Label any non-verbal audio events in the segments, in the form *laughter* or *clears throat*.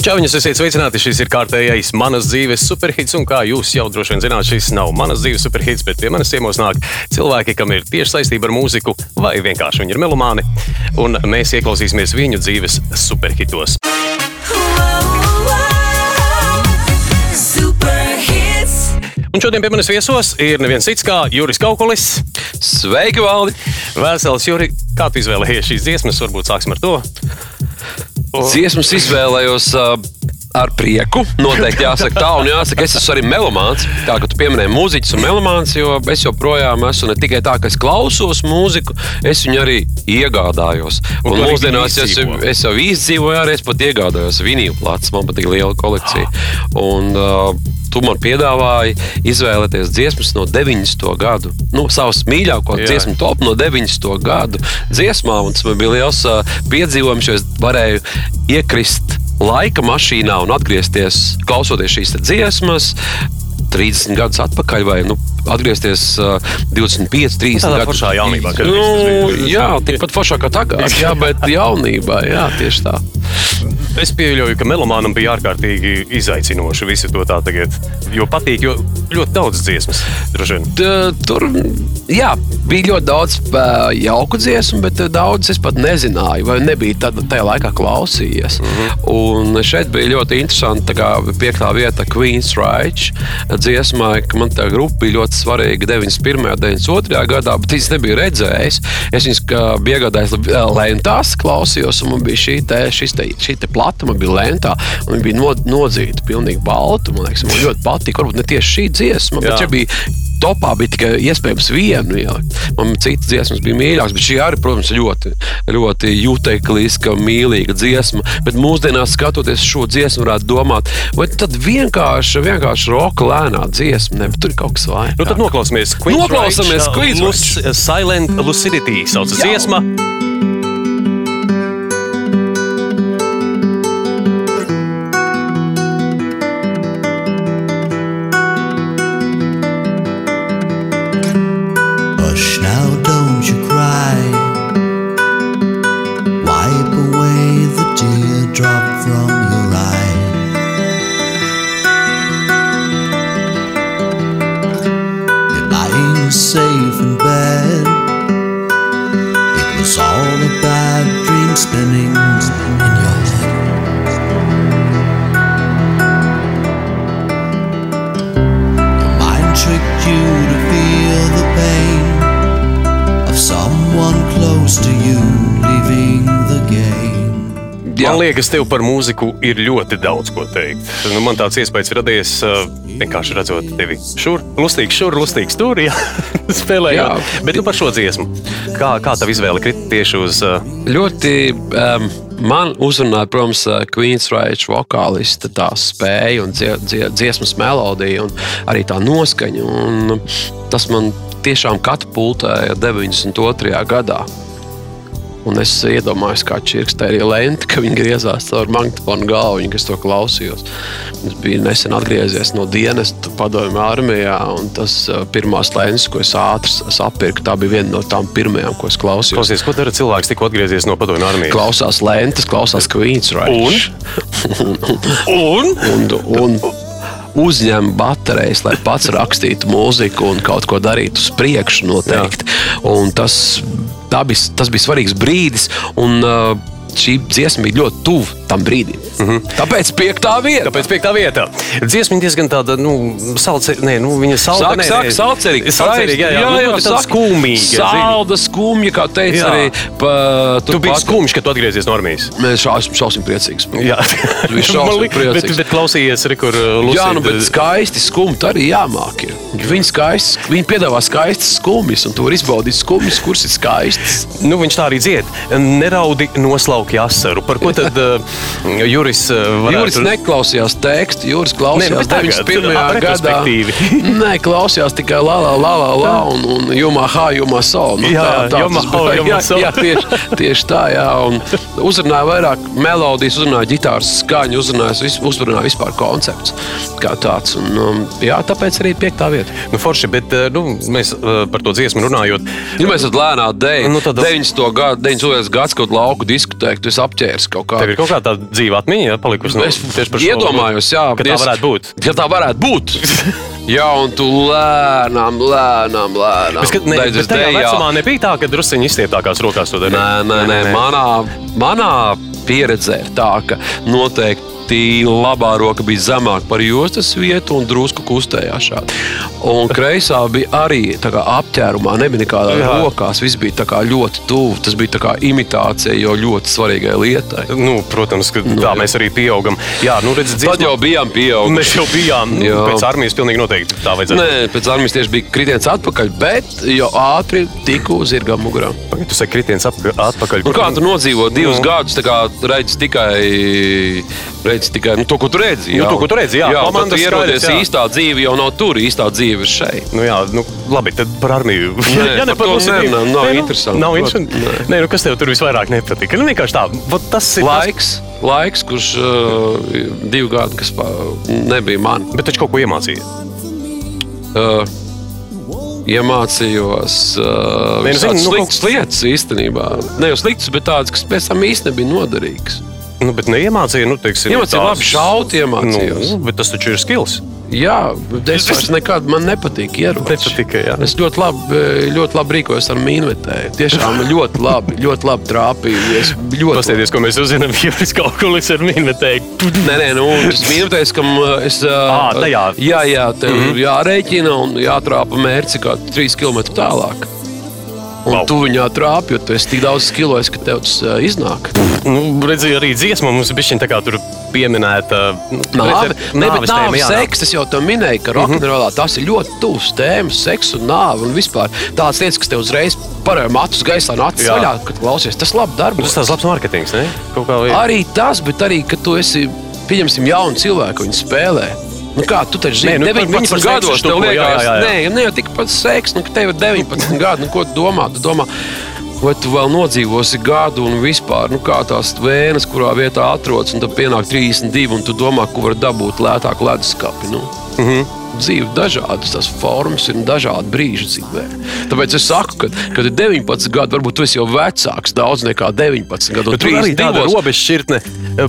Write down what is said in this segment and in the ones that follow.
Čau, viņas esiet sveicināti. Šis ir kārtējais manas dzīves superhits. Un kā jūs jau droši vien zināt, šis nav manas dzīves superhits, bet pie manis ciemos nāk cilvēki, kam ir tieši saistība ar mūziku, vai vienkārši viņi ir melomāni. Un mēs ieklausīsimies viņu dzīves superhitos. Un šodien pie manis viesos ir neviens cits kā Juris Kaukolis. Sveiki, Valdi! Vēsels, Juri, kā tu izvēlējies šīs dziesmas? Varbūt sāksim ar to. Dziesmas izvēlējos uh, ar prieku. Noteikti *laughs* jāsaka tā, un jāsaka, es esmu arī melomāns. Tā kā tu pieminēji mūziķis un melomāns, jo es joprojām esmu ne tikai tā, ka es klausos mūziku, es viņu arī iegādājos. Un, un mūsdienās es, es jau izdzīvoju, arī es pat iegādājos vinīlu plats. Man patīk liela kolekcija. Un, uh, tu man piedāvāji izvēlēties dziesmas no 90. gadu, nu, savas mīļākās dziesmu top no 90. gadu dziesmām. Tas man bija liels uh, piedzīvojums, jo es varēju iekrist laika mašīnā un atgriezties klausoties šīs dziesmas. 30 gadus atpakaļ, vai nu, atgriezties uh, 25, 30 Tādā gadus foršā jaunībā, kad nu, bija. jā, tikpat foršā kā tagad, jā, *laughs* bet jaunībā, jā, tieši tā. Es pieļauju, ka melomānam bija ārkārtīgi izaicinoši visu to tā tagad. Jo patīk, jo ļoti daudz dziesmas. droši vien. T- Tur jā, bija ļoti daudz jauku dziesmu, bet daudz es pat nezināju, vai nebija tad, tajā laikā klausījies. Mm -hmm. Un šeit bija ļoti interesanti, tā kā piektā vieta Queen's Rage dziesmai, ka man tā grupa bija ļoti svarīga 91. un 92. gadā, bet es nebiju redzējis. Es viņus kā biju iegādājis uh, lentās, klausījos, un man bija šī te, te, šī te plata, man bija lentā, un viņa bija no, nodzīta pilnīgi balta. Man liekas, man ļoti patīk, varbūt ne tieši šī dziesma, bet šī bija topā bija tikai iespējams viena ielikt. Man citas dziesmas bija mīļākas, bet šī arī, protams, ļoti, ļoti jutekliska, mīlīga dziesma. Bet mūsdienās, skatoties šo dziesmu, varētu domāt, vai tad vienkārši, vienkārši roka lēnā dziesma, ne, tur ir kaut kas vairāk. Nu, tad noklausāmies Queen's Noklausāmies Queen's Silent Lucidity saucas Jā. dziesma. Hush liekas, tev par mūziku ir ļoti daudz ko teikt. Nu, man tāds iespējas radies uh, vienkārši redzot tevi šur, lustīgs šur, lustīgs tur, jā, *laughs* spēlējot. Jā. Bet nu par šo dziesmu. Kā, kā tā izvēle krita tieši uz. Uh, Ļoti um, man uzrunāja, protams, uh, Queen's Rage vokālista tā spēja un dzie, dzie, dziesmas melodija un arī tā noskaņa. Un tas man tiešām katapultēja 92. gadā. Un es iedomājos, kā čirkstēja lenta, ka viņi griezās caur magnetofonu galvu, kas to klausījos. Es biju nesen atgriezies no dienas padomju armijā, un tas pirmās lentes, ko es ātri sapirku, tā bija viena no tām pirmajām, ko es klausījos. klausies, ko dara cilvēks, tikko atgriezies no padomju armijas? Klausās lentes, klausās Queen's Rage. Un? *laughs* Un, un uzņem baterijas, lai pats rakstītu mūziku un kaut ko darītu uz priekšu noteikti. Un tas, bija, tas bija svarīgs brīdis. Un, uh, Šī dziesma bija ļoti tuvu tam brīdim. Mm -hmm. Tāpēc piektā vieta. Kāpēc piektā vietā? Dziesma ir diezgan tāda, nu, salcerīga. Nē, nu, viņa salda, Sāk, nē, sāk, nē. saucerīgi. Salcerīga, jā, jā, jā, jā tāda skumīga. zini. Salda, skumja, kā teica Jā. arī. Pa, Tu biji turpat- skumjš, kad tu atgriezies no armijas. Mēs šausmīgi, šausmīgi priecīgs. Jā, Tu biji šausmīgi lik- bet, priecīgs. bet klausījies, re, kur uh, Lucida- Jā, nu, bet skaisti skumt arī jāmāk. Ir. Viņi, skaisti, viņi piedāvā skaistas skumjas, un tu vari izbaudīt skumjas, kuras ir skaistas. Nu, viņš tā arī dzied. Neraudi noslauki asaru. Par ko tad *laughs* uh, Juris uh, varētu... Juris neklausījās tekstu, Juris klausījās nu, bet tagad, 91. ā, gadā. *laughs* Nē, klausījās tikai la la la la la un, un jumā ha, jumā so. Nu, Jā, tā, jumā tas bija. jumā so. jā, tieši, tieši tā, jā. Un uzrunāja vairāk melodijas, uzrunāja ģitāras skaņu, uzrunāja, uzrunāja vispār koncepts kā tāds. Un, um, jā, tāpēc arī piektā vieta. Nu, forši, bet eh, nu, mēs eh, par to dziesmu runājot. Ja mēs esam lēnā dēļ, Nu, tad- tad 90. gadu, 92. gads, kad lauku diskutēju, tu esi apķēris kaut kā. Tev ir kaut kāda tāda dzīva atmiņa ja, palikusi. Es tieši par šo- iedomājos, jā, ka tā diez- varētu būt. Ja tā varētu būt. *laughs* jā, un tu lēnām, lēnām, lēnām. Beidz bet uz tajā vecumā nebija tā, ka druskuļi izstieptākās rokās to darīja. Nē, nē, nē. Manā, manā pieredzē ir tā, ka noteikti labā roka bija zemāka par jostas vietu un drusku kustējās šādi. Un kreisā bija arī kā apģērbumā, nebija nekādā Jā. rokās. Viss bija tā kā ļoti tuvu. Tas bija kā imitācija jau ļoti svarīgai lietai. Nu, protams, ka tā mēs arī pieaugam. Jā, nu redziet, Tad jau bijām pieauguši. Mēs jau bijām nu, Jā. pēc armijas pilnīgi noteikti tā vajadzētu. Nē, pēc armijas tieši bija kritiens atpakaļ, bet jau ātri tiku uz zirga mugurā. Pagaid, Tu saki, kritiens atpakaļ. Nu, kā tu nodzīvo divus Nu. gadus, tā kā redzi tikai, redzi tikai nu, to, ko tu redzi. Nu, to, ko tu redzi, jā. jā Komandas tu ierodies skaidrs, jā. īstā dzīve, jau nav tur, īstā dzīve ir šeit. Nu, jā, nu, labi, tad par armiju. Nē, *laughs* Jā, par to pozitīvu. nerunā, nav Nē, nu, interesanti. Nav interesanti. nē. Nē, nu, kas tev tur visvairāk nepatika? Nu, vienkārši tā, Vot tas ir. Tas, Laiks, laiks kurš uh, divi gadi, kas pa, nebija man. bet taču kaut ko iemācīja. Uh, Iemācījos uh, Nē, nu, zini, visādas nu, sliktas lietas īstenībā. Ne jau sliktas, bet tādas, kas pēc tam īstenībā nebija noderīgas. Nu, bet neiemācīja, nu, teiksim, Iemācījos labi šaut, iemācījos. Nu, bet tas taču ir skills. Jā, es vairs nekad man nepatīk ieroči. Nepatika, jā. Es ļoti labi, ļoti labi rīkojos ar mīnvetēju. Tiešām ļoti labi, ļoti labi trāpīju. Es ļoti Pastāties, ko mēs uzzinām, jau es kaut ko līdz ar minētēju. Nē, nē, nu, tas mīnvetējs, kam uh, es. Ā, tajā. Jā, jā, tev mm -hmm. jārēķina un jātrāpa mērķi kā 3 km tālāk. Un Wow. tu viņā trāpi, jo tu esi tik daudz kilojis, ka tev tas uh, iznāk. Nu, redziet, arī dziesma mums bija tā kā tur pieminēta. Nāve, ne, bet nāve, jā. seks, es jau to minēju, ka rokenrolā tas ir ļoti tuvs tēmas, seks un nāve. Un vispār tādas lietas, kas tev uzreiz parāda matus gaisā, un acis vaļā, kad klausies. Tas labi Tas darbojas. tāds labs mārketings, ne? Arī tas, bet arī, ka tu esi, pieņemsim, jaunu cilvēku, viņi spēlē. Nu kā, tu taču zini, Nē, nu, ka par- viņi 19 par seksu gados tev štuko, jā, liekas, jā, jā. nē, ne jau tik pats seks, nu, ka tev ir 19 *laughs* gadi, nu, ko tu domā? Tu domā Vai tu vēl nodzīvosi gadu un vispār, nu, kā tās vējas, kurā vietā atrodas, un tad pienāk 32, un tu domā, ko var dabūt lētāku leduskapi. Nu. Mm. -hmm. Dzīve dažādas, tās formas ir dažādi brīži dzīvē. Tāpēc es saku, ka, kad ir 19 gadi, varbūt tu esi jau vecāks daudz nekā 19 gadu. Tur arī tāda 32. robeža šķirtne,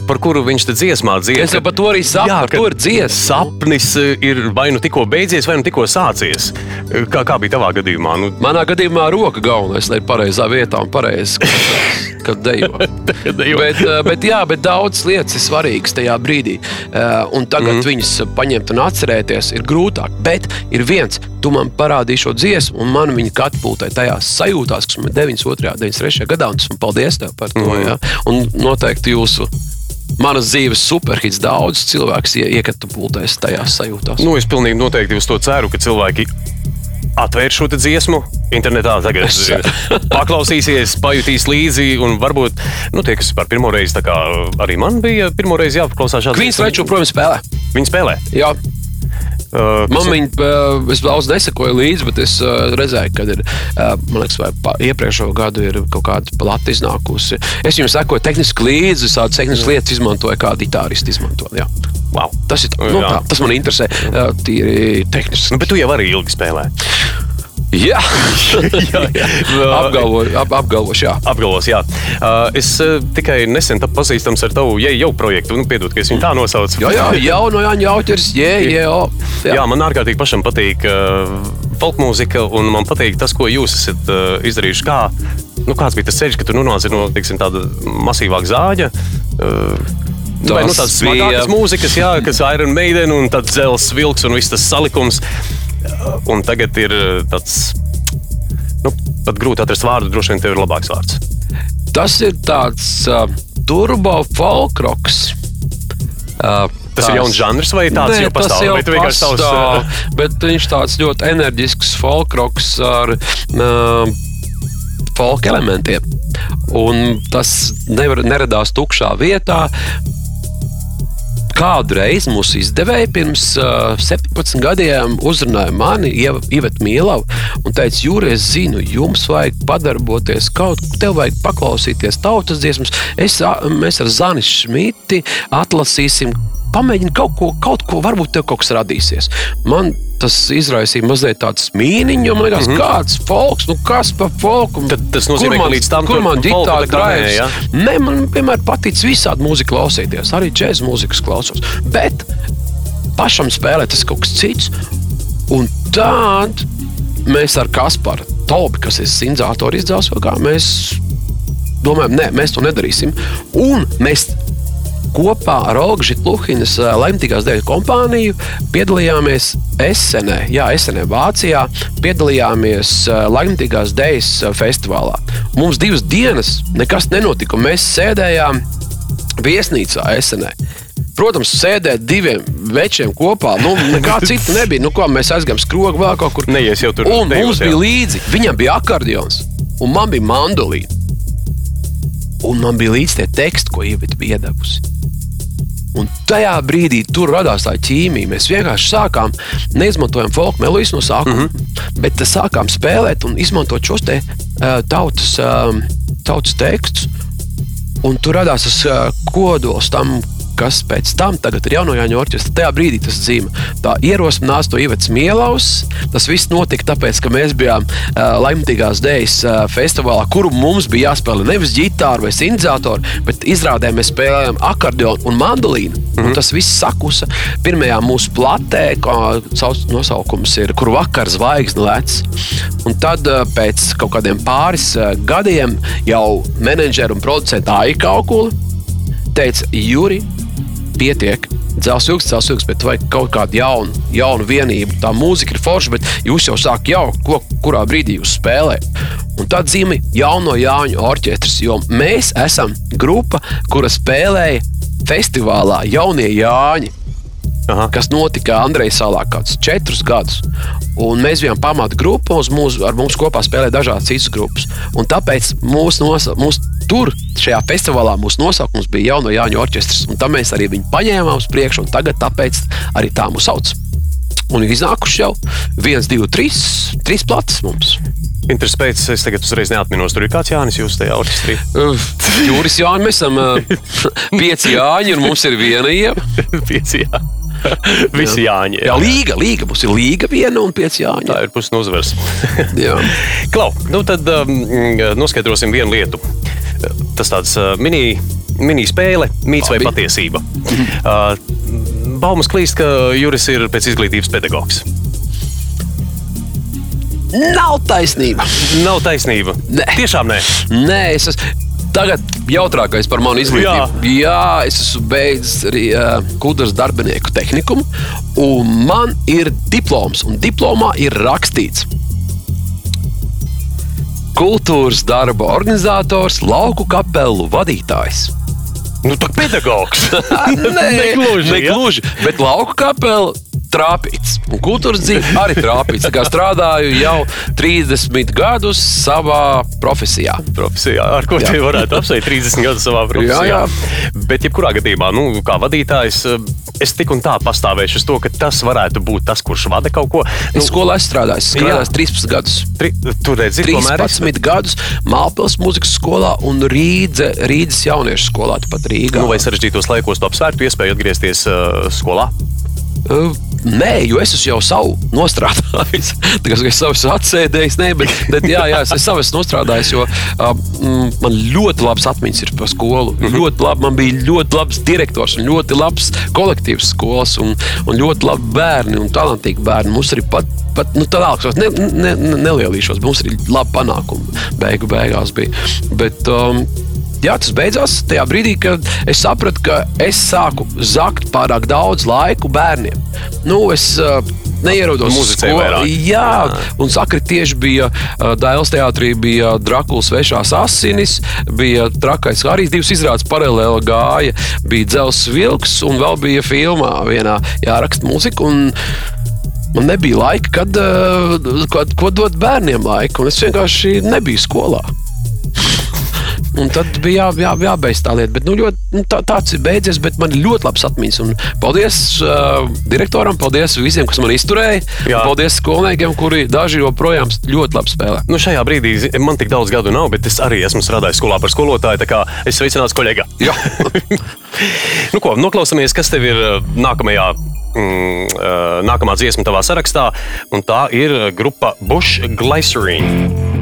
par kuru viņš te dziesmā dzied. Es jau par to arī saku, par ka to ir dziesma. Sapnis eh, ir vai nu tikko beidzies, vai nu tikko sācies. Eh, Kā, kā bija tavā gadījumā? Nu, Manā gadījumā roka galvenais, lai ir pareizā vietā un pareizi skatās, kad *laughs* dejo. bet, eh, bet, jā, bet daudz lietas ir svarīgas tajā brīdī. Eh, Un tagad mm. viņas paņemt un atcerēties ir grūtāk. Bet ir viens, tu man parādīji šo dziesmu, un man viņa katapultē tajās sajūtās, kas man 92. un 93. gadā, un tas man paldies tev par to. Mm. Ja? Un noteikti jūsu. Manas dzīves superhits daudz cilvēks ie- iekatapultēs tajās sajūtās. nu, es pilnīgi noteikti uz to ceru, ka cilvēki atvērs šo dziesmu. Internetā tagad Es *laughs* paklausīsies, pajutīs līdzi, un varbūt nu, tie, kas par pirmo reizi, arī man bija pirmo reizi jāpaklausās šādi. Protams, spēlē. Viņi spēlē. Jā, Uh, Man viņa, uh, es daudz nesakoju līdzi, bet es uh, redzēju, ka ir, liekas, iepriekšējo gadu ir kaut kāda plata iznākusi. Es viņam sekoju tehniski līdzi, tādas tehniskas lietas izmantoju, kā ģitāristi izmanto. Jā. wow. Tas, ir, nu, Jā. tā, tas man interesē. Tīri tehniski. nu, bet tu jau arī ilgi spēlē. *laughs* Jā, jā, *laughs* jā. apgalvoju, ap, apgalvošu, jā. Apgalvos, jā. Uh, es uh, tikai nesen tapu pazīstams ar tavu jau, projektu. Nu, piedod, ka es viņu tā nosaucu. Jā, jā, *laughs* jau no Jāņa Jauters, jē, o. Jā. jā, man ārkārtīgi pašam patīk uh, folk mūzika, un man patīk tas, ko jūs esat uh, izdarījuši. Kā, nu, kāds bija tas ceļš, ka tu nonāci no teiksim, tāda masīvāka zāģa? Uh, Nu, nu, Tas smagākas bija- mūzikas, jā, kas ir Iron Maiden un tāds dzelzs vilks un viss tas salikums. Un tagad ir uh, tāds, nu, pat grūti atrast vārdu, droši vien tev ir labāks vārds. Tas ir tāds uh, turbo folkroks. Uh, Tas ir jauns žanrs vai tāds Nē, jau pastāv? Jau Vai vienkārši savs, pastāv, uh, bet viņš tāds ļoti enerģisks folkroks ar uh, folk elementiem. Un tas nevar, neradās tukšā vietā. Kādreiz mūsu izdevēja pirms uh, 17 gadiem uzrunāja mani, Iveta Mielavu, un teica, Jūri, es zinu, jums vajag padarboties kaut kur, tev vajag paklausīties tautas dziesmas. Es, mēs ar Zani Šmiti atlasīsim pamēģini kaut ko, kaut ko, varbūt tev kaut kas radīsies. Man tas izraisīja mazliet tādu mīniņu, jo man liekas, mm -hmm. kāds folks, nu kas par folku. Tad tas nozīmē, man, ka līdz tam tu man ģitāra drājas. ja? Nē, man vienmēr patīk visādi mūziku klausīties, arī džēzus mūzikas klausos. Bet pašam spēlēt tas kaut kas cits. Un tad mēs ar Kasparu Tobi, kas ir sindzātori izdzēs, vai kā mēs domājam, nē, mēs to nedarīsim. Un mēs kopā ar Olgu Žitluhinas ā, laimīgās dēļu kompāniju piedalījāmies Esenē, jā, Esenē, Vācijā. Piedalījāmies ā, laimīgās dēļu festivālā. Mums divas dienas nekas nenotika. un Mēs sēdējām viesnīcā Esenē. Protams, sēdēt diviem večiem kopā. Nu, nekā *laughs* cita nebija. Nu, ko, mēs aizgājām skrogu vēl kaut kur. Neies jau tur Un mums jā. bija līdzi. Viņam bija akordeons, un man bija mandolīna. Un man bija līdzi tie teksti, ko Ievita bija iedavusi. Un tajā brīdī tur radās tā ķīmija. Mēs vienkārši sākām, neizmantojam folk melodijas no sākuma, mm -hmm. bet sākām spēlēt un izmantot šos te, uh, tautas, uh, tautas tekstus. Un tur radās tas uh, kodols tam, kas pēc tam ir jauno Jāņu orķestra. Tajā brīdī tas dzīvo. Tā ierosināts to ievets mielaus. Tas viss notika tāpēc, ka mēs bijām uh, laimīgās dēļas uh, festivālā, kuru mums bija jāspēlē nevis ģitāra vai sintetizātori, bet izrādē mēs spēlējām akordeonu un mandolīnu. Mm -hmm. Un tas viss sakusa pirmajā mūsu platē, kā sauc- nosaukums ir, kur vakar zvaigznes lec. Un tad uh, pēc kaut kādiem pāris uh, gadiem jau menedžeri un producenti Aika Aukuli teica, Juri, pietiek. Dzelzceļš, dzelzceļš, bet vajag kaut kādu jaunu, jaunu vienību. Tā mūzika ir forša, bet jūs jau sākat jaukt, ko, kurā brīdī jūs spēlējat. Un tad dzīvo jauno Jāņu orķestris, jo mēs esam grupa, kura spēlēja festivālā Jaunie Jāņi Aha. kas notika Andrejas salā kādus četrus gadus. Un mēs bijām pamata grupa, un mūs, ar mums kopā spēlēja dažādas citas grupas. Un tāpēc mūsu mūs tur, šajā festivālā, mūsu nosaukums bija Jauno Jāņu orķestris. Un tam mēs arī viņu paņēmām uz priekšu, un tagad tāpēc arī tā mūs sauc. Un ir iznākuši jau viens, divi, trīs, trīs plates mums. Interesants pēc, es tagad uzreiz neatminos, tur ir kāds Jānis jūs tajā orķestrī. Jūris Jānis, mēs esam *laughs* pieci Jāņi, un mums ir viena ieva. Pieci, jā. *laughs* Visi Jāņi. Jā, līga, līga. Mums ir līga viena un pieci Jāņi. Tā ir pusi no uzvaras. *laughs* Jā. Klau, nu tad um, noskaidrosim vienu lietu. Tas tāds uh, mini, mini spēle, mīts vai Labi. patiesība. Uh, Baumas klīst, ka Juris ir pēc izglītības pedagogs. Nav taisnība. Nav taisnība. Nē. Tiešām nē. Nē, es esmu. Tagad jautrākais par manu izglītību. Jā, Jā es esmu beidzis arī uh, kultūras darbinieku tehnikumu, un man ir diploms, un diplomā ir rakstīts. Kultūras darba organizators, lauku kapelu vadītājs. Nu, tā pedagogs. *laughs* Nē, *laughs* Negluži, ja? negluži, bet lauku kapela trāpīts. Un kultūras dzīve arī trāpīts. Kā strādāju jau 30 gadus savā profesijā. profesijā, ar ko Jā. te varētu apsveikt 30 gadus savā profesijā. Jā, Bet, jebkurā gadījumā, nu, kā vadītājs, es tik un tā pastāvēšu uz to, ka tas varētu būt tas, kurš vada kaut ko. Es skolā. Es strādāju 13 gadus. tri, tur redzi, tomēr es- 13 gadus Mālpils mūzikas skolā un Rīdze, Rīgas jauniešu skolā, tāpat Rīgā. Nu, vai sarežģītos laikos tu apsvērtu iespēju atgriezties uh, skolā? Uh, Nē, jo es esmu jau savu nostrādājis. *laughs* Kā es savu esmu atsēdējis, nē, bet, bet jā, jā, es savu esmu nostrādājis, jo mm, man ļoti labs atmiņas ir par skolu. Mm -hmm. ļoti labi, man bija ļoti labs direktors un ļoti labs kolektīvs skolas un, un ļoti labi bērni un talantīgi bērni. Mums arī pat, pat nu, tālāk, ne, ne, ne, nelielīšos, bet mums arī labi panākumi beigu beigās bija. Bet, um, Tas beidzās tajā brīdī, kad es sapratu, ka es sāku zakt pārāk daudz laiku bērniem. Nu, es uh, neierodos vairāk. Jā, un sakri tieši bija uh, Dāvidas teātrī, bija Drakulas vešās asinis, bija trakais arī divas izrādes paralēli gāja, bija dzelzs vilks un vēl bija filmā vienā jāraksta mūzika. Un, Man nebija laika, kad, uh, ko, ko dot bērniem laiku, un es vienkārši nebiju skolā. Un tad bija jā, jā, jābeidz tā lieta. Bet, nu, ļoti, nu, tā, tāds ir beidzies, bet man ir ļoti labs atmiņas. Un paldies uh, direktoram, paldies visiem, kas man izturēja. Jā. Paldies skolniekiem, kuri daži joprojām ļoti labi spēlē. Nu, šajā brīdī man tik daudz gadu nav, bet es arī esmu strādājis skolā par skolotāju. tā kā Es sveicināts kolēģi. *laughs* Nu, ko, noklausāmies, kas tev ir uh, nākamajā. Mm, uh, nākamā dziesma tavā sarakstā, un tā ir uh, grupa Bush Glycerine.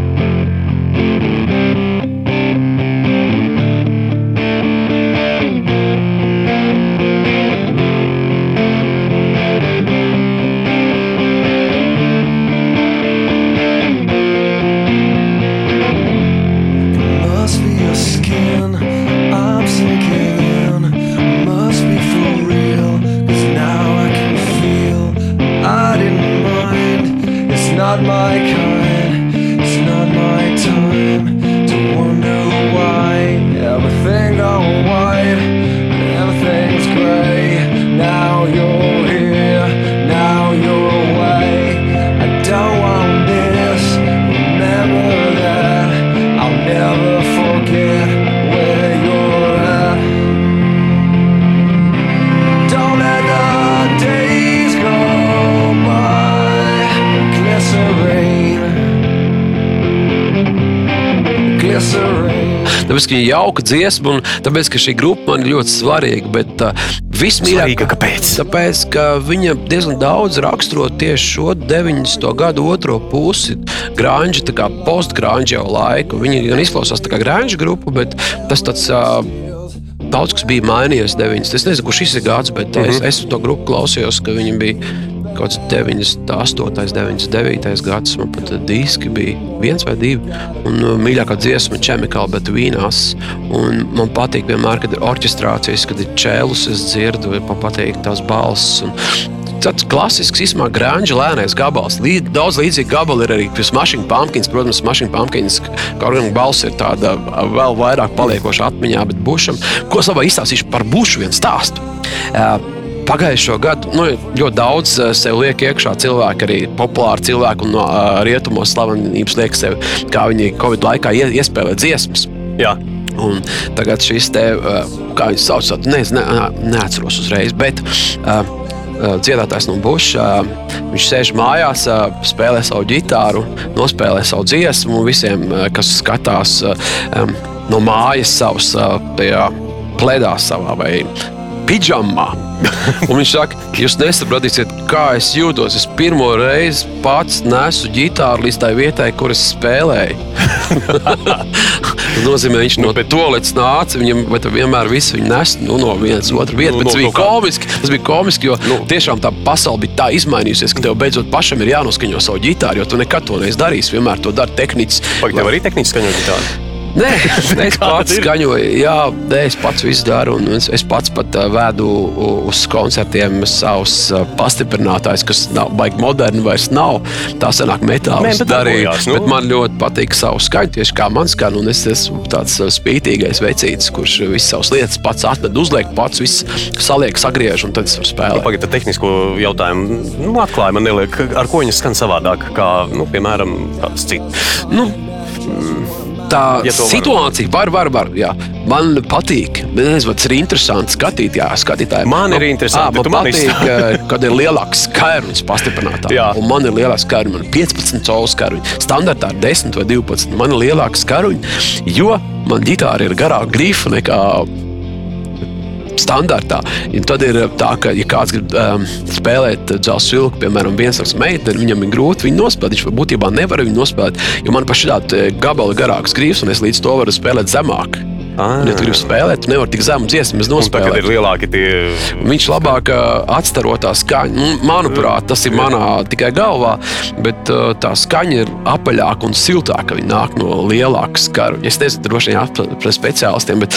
Tāpēc, ka viņa ir jauka dziesma, un tāpēc, ka šī grupa man ir ļoti svarīga. Bet uh, vismīļākā kāpēc? Tāpēc, ka viņa diezgan daudz raksturo tieši šo 90. gadu otro pusi, grāņģa, tā kā postgrāņģa jau laiku. Viņa gan izklausās kā grāņģa grupa, bet tas tāds. Uh, Daudz kas bija mainījies 90. Es nezinu, kurš šis ir gads, bet uh -huh. es, es to grupu klausījos, ka viņi bija kaut kāds 98, 99 gads. Man pat diski bija viens vai divi. Un uh, mīļākā dziesma ir Chemical, bet vīnās. Un man patīk vienmēr, kad ir orķestrācijas, kad ir čēlus, es dzirdu, man patīk tās balss. Un, Tāds klasisks, īstenībā grāmatā lēnais gabals. Līd, daudz līdzīgu gabalu ir arī Smashing Pumpkins. Protams, Smashing Pumpkins kaut gan balss ir tāda vēl vairāk paliekoša atmiņā, bet Bušam, ko savā izstāstīšu par Bušu vienu stāstu. Uh, Pagājušo gadu nu, ļoti daudz eh, sev liek iekšā cilvēki, arī populāri cilvēki no uh, rietumos slavenības liek sev, kā viņi Covid laikā ie, iespēlē dziesmas. Jā, Un tagad šis te, uh, kā viņš sauc, ne, ne, neatceros uzreiz, bet uh, dziedātājs no Buša, viņš sēž mājās, spēlē savu ģitāru, nospēlē savu dziesmu visiem, kas skatās no mājas savas pledā savā vai pidžamā. Un viņš saka, jūs nesapratīsiet, kā es jūtos. Es pirmo reizi pats nesu ģitāru līdz tai vietai, kur es spēlēju. Tas nozīmē, viņš no toaletes nāca, viņam vienmēr viss viņa nes nu, no vienas otras vietas. Nu, Bet tas no bija kā- komiski. Tas bija komiski, jo nu. tiešām tā pasaule bija tā izmainījusies, ka tev beidzot pašam ir jānoskaņo savu ģitāru, jo tu nekad to neesi darījis. Vienmēr to dara tehnicis. Pagaid, tev arī tehniski skaņot ģitāru. *laughs* Nē, es pats skaņoju, jā, nē, es pats visu daru. un Es, es pats pat uh, vedu u- uz koncertiem savus pastiprinātājus, kas nav baigi moderni, vairs nav. Tā senāk Nē, metāls darbojās, nu. Bet man ļoti patīk savu skaņu, tieši kā man skan. un Es esmu tāds spītīgais vecītis, kurš visas savas lietas pats atved, uzliek pats, viss saliek, sagriež un tad es varu spēlēt. Pagaidā, tehnisko jautājumu nu, atklāja man, neliek, ar ko viņas skan savādāk, kā, nu, piemēram, kāds cits. Nu, Tā Ja to var. situācija var, var, var. Jā. Man patīk. Es nezinu, tas ir interesanti skatīt, jā, skatītājiem. Man ir interesanti, Ā, bet tu man man patīk, kad ir lielāks skaidrs, pastiprinātāk. Jā. Un man ir lielāks skaidrs, man ir 15 colu skaidrs. Standartā ir 10 vai 12. Man ir lielāks skaidrs, jo man ģitāra ir garāka grifa nekā standartā. Un tad ir tā, ka, ja kāds grib um, spēlēt dzelzceļa vilku, piemēram, viens ar meitu, tad viņam ir grūti viņu nospēlēt. Viņš būtībā nevar viņu nospēlēt, jo man pašai tāda gabala garāks grīvs, un es līdz to varu spēlēt zemāk. Ah. Ja tu gribi spēlēt, tu nevari tik zemu dziesmu nospēlēt. ir lielāki tie. Viņš labāk atstaro tā skaņu. Nu, Manuprāt, tas ir manā tikai galvā, bet tā skaņa ir apaļāka un siltāka. Viņa nāk no lielākas skaru. Es nezinu, droši vien par speciālistiem, bet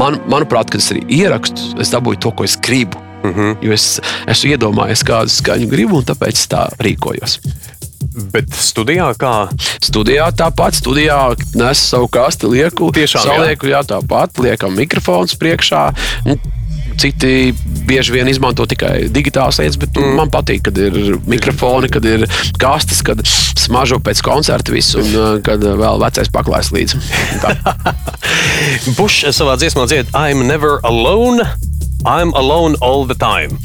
man, manuprāt, kad es arī ierakstu, es dabūju to, ko es gribu. Mhm. -huh. Jo es esmu iedomājies, kādu skaņu gribu, un tāpēc tā rīkojos. Bet studijā kā? Studijā tāpat, studijā nesu savu kasti, lieku, Tiešām, jā? salieku, jā, tāpat, liekam mikrofons priekšā. Un citi bieži vien izmanto tikai digitālas lietas, bet mm. man patīk, kad ir mikrofoni, kad ir kastes, kad smažo pēc koncerta visu, un uh, kad vēl vecais paklājas līdzi. *laughs* *laughs* Bušs savā dziesmā dzied I'm never alone. I'm alone all the time.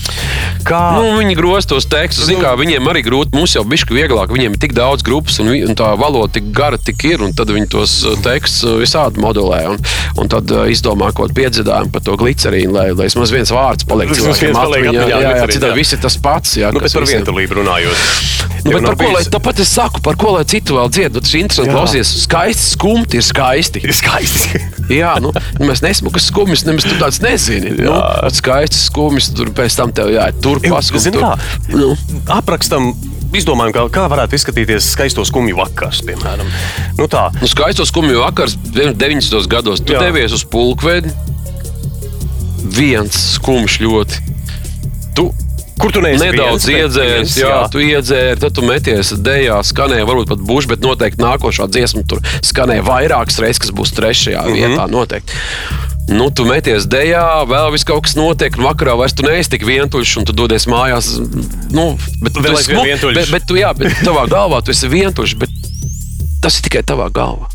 Kā Nu, viņi groz tos tekstus, zin, kā, viņiem arī grūti. Mums jau bija vieglāk, viņiem ir tik daudz grupas, un, un tā valoda tik gara, tik ir. un Tad viņi tos uh, tekstus uh, visādi modelē. Un, un tad uh, izdomā kaut kādu piedziedājumu par to glicerīnu, lai, lai vismaz viens vārds paliek cilvēkiem viens paliek atmiņā. Jā, jā, glicerīns, citādi jā. viss ir tas pats. Jā, nu, bet par vientulību runājot? Nu, bet par ko lai tāpat es saku, par ko lai citu vēl dzied? Nu, Tas ir interesanti. Jā. Klausies, skaisti, skumti ir skaisti. Ir *laughs* skaisti. Jā, nu, mēs nesmukas skumjas, nemaz tu tāds nezini. Nu, Jā. skaisti skumjas, tur pēc tam tev jāiet tur paskumt. Zini tur. kā? Nu, Aprakstam, izdomājam, kā, kā varētu izskatīties skaisto skumju vakars, piemēram. Nu tā, Nu, skaisto skumju vakars 90. gados. Tu Jā. devies uz pulkvedi. Viens skumjš ļoti. Tu kur tu neesi nedaudz iedzēries, viens, jā, tu iedzēri, tad tu meties dejā, skanēja varbūt pat buši, bet noteikti nākošā dziesma tur skanēja vairākas reizes, kas būs trešajā mm. -hmm. vietā noteikti. Nu, tu meties dejā, vēl viss kaut kas notiek, un vakarā vairs tu neesi tik vientuļš, un tu dodies mājās. Nu, bet tu Vēl esi vientuļš. Bet, bet tu, jā, bet tavā galvā tu esi vientuļš, bet tas ir tikai tavā galvā.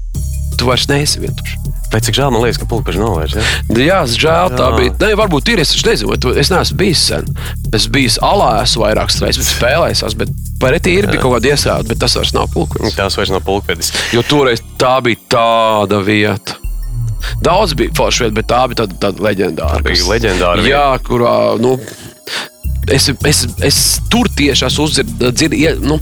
Tu vairs neesi vientuļš. Bet cik žēl man liekas, ka pulkaži nav vairs. Ja? Jā, žēl, tā Jā. bija. Nē, varbūt ir. Es nezinu, es neesmu bijis sen. Es biju alā, esmu vairākas reizes spēlējis, bet pareti ir bija kaut kāda iesāde, bet tas vairs nav pulkvedis. Tās vairs nav pulkvedis. Jo toreiz tā bija tāda vieta. Daudz bija forši vieta, bet tā bija tāda, tāda leģendāra. Bija leģendāra Jā, kurā. Nu, Es, es, es tur tieši esmu uzdzirdējis, nu,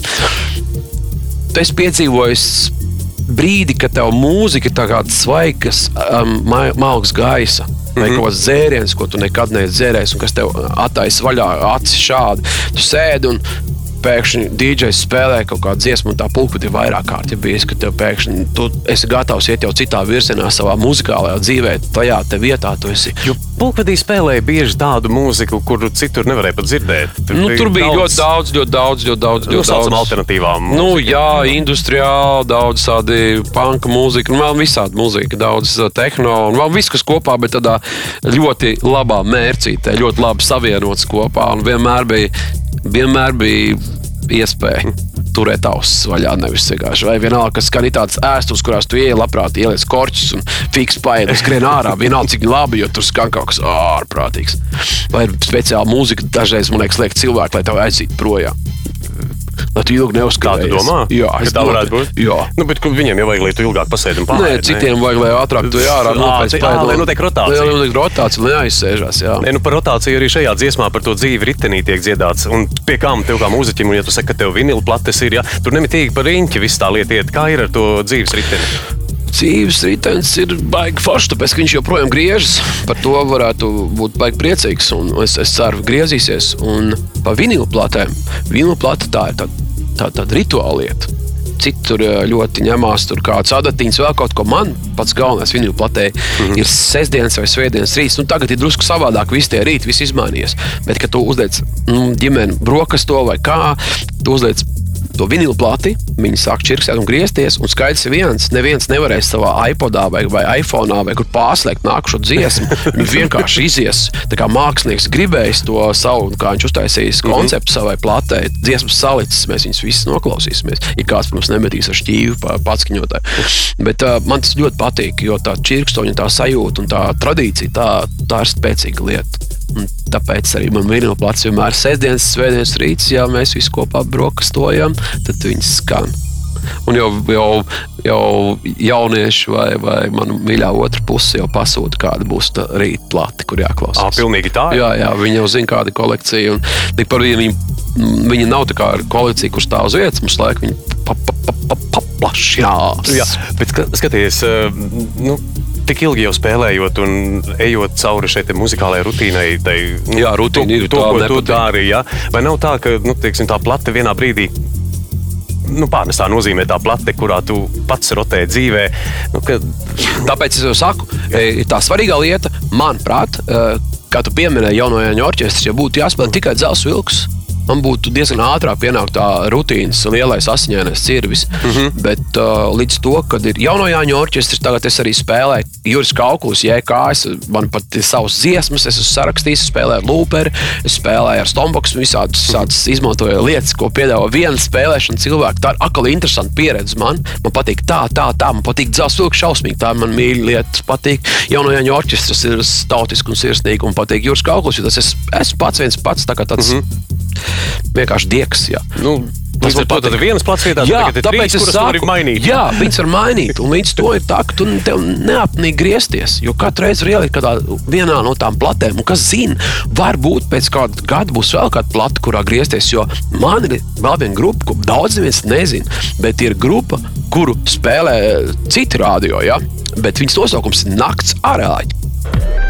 es piedzīvoju brīdi, kad tev mūzika ir tāda svaigas, um, ma- malks gaisa. Vai kaut kāds dzēriens, ko tu nekad neesi dzērējis, un kas tev attaisa vaļā acis šādi. Tu sēdi un pēkšņi DJs spēlē kaut kādu dziesmu, un tā pulka ir vairāk kārt. Ja bijis, ka tev pēkšņi tu esi gatavs iet jau citā virzienā savā muzikālajā dzīvē, tajā vietā tu esi. Jo pulkvedī spēlēja bieži tādu mūziku, kuru citur nevarēja pat dzirdēt. Nu, tur bija ļoti daudz, ļoti daudz, ļoti daudz. Nu, Ļoti daudz. alternatīvām. Nu, mūzikai. jā, industriāli, daudz tādu panka mūziku, un vēl visādi mūzika, daudz uh, tehno, un vēl viss, kas kopā, bet tādā ļoti labā mērcītē, ļoti labi savienots kopā, un vienmēr bija, vienmēr bija iespēja turēt ausis vaļā, nevis vienkārši. Vai vienalga, kas skan tādas ēstus, kurās tu ieej, labprāt, ieliec korķus un fiks paēdi, skrien ārā, vienalga, cik labi, jo tur skan kaut kas ārprātīgs. Vai ir speciāla mūzika, dažreiz, man liekas, liek cilvēku, lai tev aizsītu projām. Lai tu ilgi tu domā? Jā, ka tā varētu būt. Jā. Nu, bet viņiem jau vajag, lai tu ilgāk pasēdi un Nē, pārēdi. citiem vajag, lai ātrāk tu ārā Ā, nopēc cik- ā, lai notiek rotācija. Lai notiek rotācija, lai aizsēžās, jā. Nē, nu par rotāciju arī šajā dziesmā par to dzīvi ritenī tiek dziedāts. Un pie kām tev kā mūziķim, un ja tu saki, ka tev vinila plates ir, ja tur nemitīgi par riņķi viss tā lieta iet. Kā ir ar to dzīves riteni? Dzīves ritenis ir baigi foršs, tāpēc ka viņš joprojām griežas. Par to varētu būt baigi priecīgs. Es, es ceru, ka griezīsies. Un par vinilu platēm. Vinilu plate tā ir tāda tā, tā rituāla lieta. Citur eh, ļoti ņemās tur kāds adatiņš, vēl kaut ko. Man pats galvenais vinilu platē mm -hmm. ir sestdienas vai svētdienas rīts. Nu, tagad ir drusku savādāk, visi tie rīti, viss izmainījies. Bet, kad tu uzliec nu, ģimeni brokastu vai kā, tu uzliec to vinilu plati, viņi sāk čirkstēt un griezties. Un skaidrs viens, neviens nevarēs savā iPodā vai, vai iPhone vai kur pārslēgt nākušo dziesmu. Viņi vienkārši izies. Tā kā mākslinieks gribējis to savu, kā viņš uztaisījis konceptu savai platē, dziesmas salicis, mēs viņus visus noklausīsimies. Ja kāds, protams, nemetīs ar šķīvi pa patskaņotāju. Bet uh, man tas ļoti patīk, jo tā čirkstoņa, tā sajūta un tā tradīcija, tā, tā ir spēcīga lieta. Un tāpēc arī man ir plats vienmēr sestdienas, svētdienas rīts, ja mēs visi kopā brokastojam, tad viņas skan. Un jau, jau, jau jaunieši vai, vai mana mīļā otra puse jau pasūta, kāda būs tā rīta plate, kur jāklausās. pilnīgi tā. Jā, jā, viņi jau zina, kāda ir kolekcija. un par viņu, viņi, nav tā kā ar kolekciju, kur stāv uz vietas, mums laika viņi pa, pa, pa, pa, paplašinās. Jā, bet ska- skaties, eh, nu, tik ilgi jau spēlējot un ejot cauri šai muzikālajai rutīnai, tai, nu, Jā, rutīna to, ir, to, tā ko tu dari. Ja? Vai nav tā, ka nu, teiksim, tā plate vienā brīdī. Nu, Pārnestā nozīmē tā plate, kurā tu pats rotē dzīvē. Nu, ka, Tāpēc es jau saku, e, tā svarīgā lieta, manuprāt, e, kā tu pieminēji, jauno Jāņu orķestris, ja būtu jāspēlē tikai dzelzs vilks, man būtu diezgan ātrāk pienākt tā rutīnas lielais asiņainais cirvis. Mm -hmm. Bet uh, līdz to, kad ir jauno Jāņu orķestris, tagad es arī spēlēju Juris Kaukulis, JK, es, man pat ir savas dziesmas, es esmu sarakstījis, spēlēju lūperi, es spēlēju ar Stomboks, visādas, visādas izmantoju lietas, ko piedāvā viena spēlēšana cilvēku. Tā ir atkal interesanta pieredze man. Man patīk tā, tā, tā, man patīk dzelzs vilks šausmīgi, tā man mīļa lieta. Patīk jauno Jāņu orķestris ir stautisks un sirsnīgi un patīk Juris Kaukulis, jo tas es, esmu pats viens pats, tā kā tāds mm -hmm. Vienkārši dieks. Jā. Nu, Tas ir viens plats vietā, Jā, ir tāpēc trīs, es var mainīt. Jā, viņas var mainīt. Un līdz to ir tā, ka tu neapnīgi griezties. Jo katru reizi var ielikt kādā vienā no tām platēm. Un kas zina, varbūt pēc kāda gada būs vēl kāda plata, kurā griezties. Jo man ir vēl viena grupa, ko daudz neviens nezina. Bet ir grupa, kuru spēlē citi radio. Ja? Bet viņas nosaukums ir Nakts arāļi.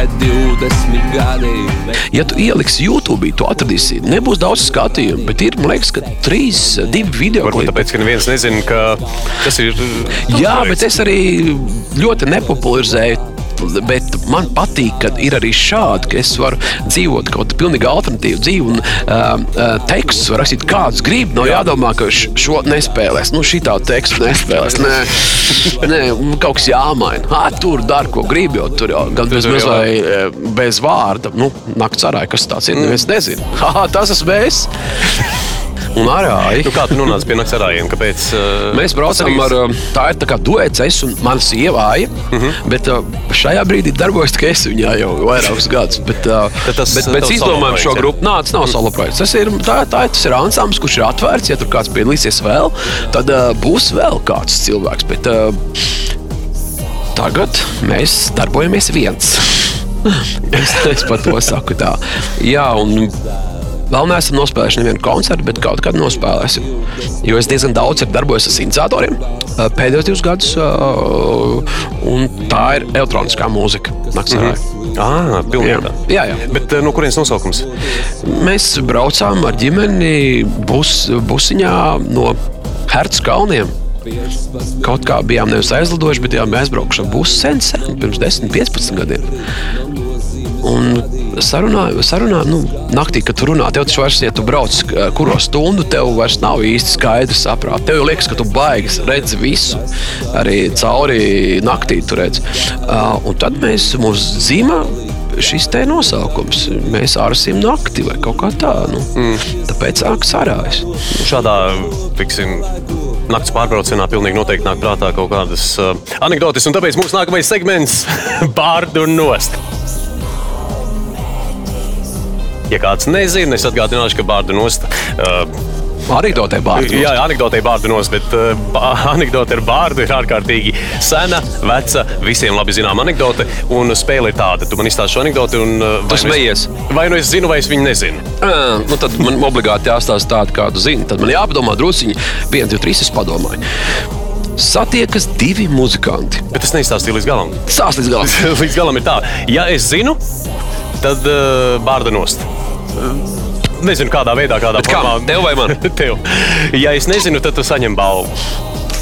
Metri vai 20 gadi. Ja tu ieliksi YouTube, tu atradīsi, nebūs daudz skatījumu, bet ir, man liekas, ka trīs, divi video Varbūt tāpēc, ka neviens nezina, ka tas ir. Jā, bet es arī ļoti nepopularizēju. Bet man patīk, ka ir arī šādi, ka es varu dzīvot kaut kādu pilnīgi alternatīvu dzīvi. Un, uh, uh, tekstus var rakstīt, kāds grib. Nav jādomā, ka šo nespēlēs. Nu, šī tā tekstu nespēlēs. Nē, nē kaut kas jāmaina. Ah, tur dara, ko grib. Jo tur jau gan bez, bez, vai, eh, bez vārda. Nu, nakts arāja, kas tas ir. Neviens nezina. *laughs* Ha, tas esmu es. Un arāji. Nu, kā tu nonāci pie naktas arājiem? Kāpēc? Uh, Mēs braucam ar um, tā ir tā kā duets, es un mana sieva Aija. Uh Mhm. -huh. Bet uh, šajā brīdī darbojas tikai es viņā jau vairākus gadus. Bet, uh, Tad tas, bet uh, izdomājuma solo šo grupu nāca, tas nav solo projekts. Tas ir, tā, tā, tas ir ansamblis, kurš ir atvērts. Ja tur kāds piedalīsies vēl, tad uh, būs vēl kāds cilvēks. Bet, uh, tagad mēs darbojamies viens. *laughs* es, es pat to saku tā. Jā, un Vēl neesam nospēlējuši nevienu koncertu, bet kaut kad nospēlēsim. Jo es diezgan daudz esmu darbojies ar sintezatoriem ā, pēdējos divus gadus, ā, un tā ir elektroniskā mūzika. Naktsarā. Ah, pilnīgi. Jā. tā. Jā, jā. Bet uh, no kurienes nosaukums? Mēs braucām ar ģimeni bus, busiņā no Hertz kalniem. Kaut kā bijām nevis aizlidojuši, bet bijām aizbraukuši ar busu sen, sen, pirms 10, 15 gadiem. Un sarunā, sarunā nu, naktī, kad tu runā, tev taču vairs, ja tu brauc kuro stundu, tev vairs nav īsti skaidrs saprāt. Tev liekas, ka tu baigs redzi visu, arī cauri naktī tu redzi. Uh, un tad mēs, mums zīmē šis te nosaukums. Mēs ārsim nakti vai kaut kā tā. Nu. Mm. Tāpēc sākas arājas. Šādā, tiksim, naktas pārbraucienā pilnīgi noteikti nāk prātā kaut kādas uh, anekdotes, un tāpēc mūsu nākamais segments *laughs* - Bārdu un Nost. Ja kāds nezina, es atgādināšu, ka Bārdu Nost. Uh, Anekdotē bārdu. Jā, anekdote ir bārdu nos, bet uh, *laughs* anekdote ar bārdu ir ārkārtīgi sena, veca, visiem labi zināma anekdote. Un spēle ir tāda, tu man izstāsti šo anekdoti. Un, uh, vai nu es-. Vai nu es zinu, vai es viņu nezinu. À, nu tad man obligāti jāstāsta tāda, kādu zinu. Tad man jāpadomā druskuļi, viens, divi, trīs. Es padomāju. Satiekas divi muzikanti. Bet es neizstāstīju līdz galam. Sāc līdz galam. *laughs* līdz galam ir tā, ja es zinu, tad uh, bārda nost. Nezinu, kādā veidā, kādā Bet formā. Tev vai man? *laughs* Tev. Ja es nezinu, tad tu saņem balvu.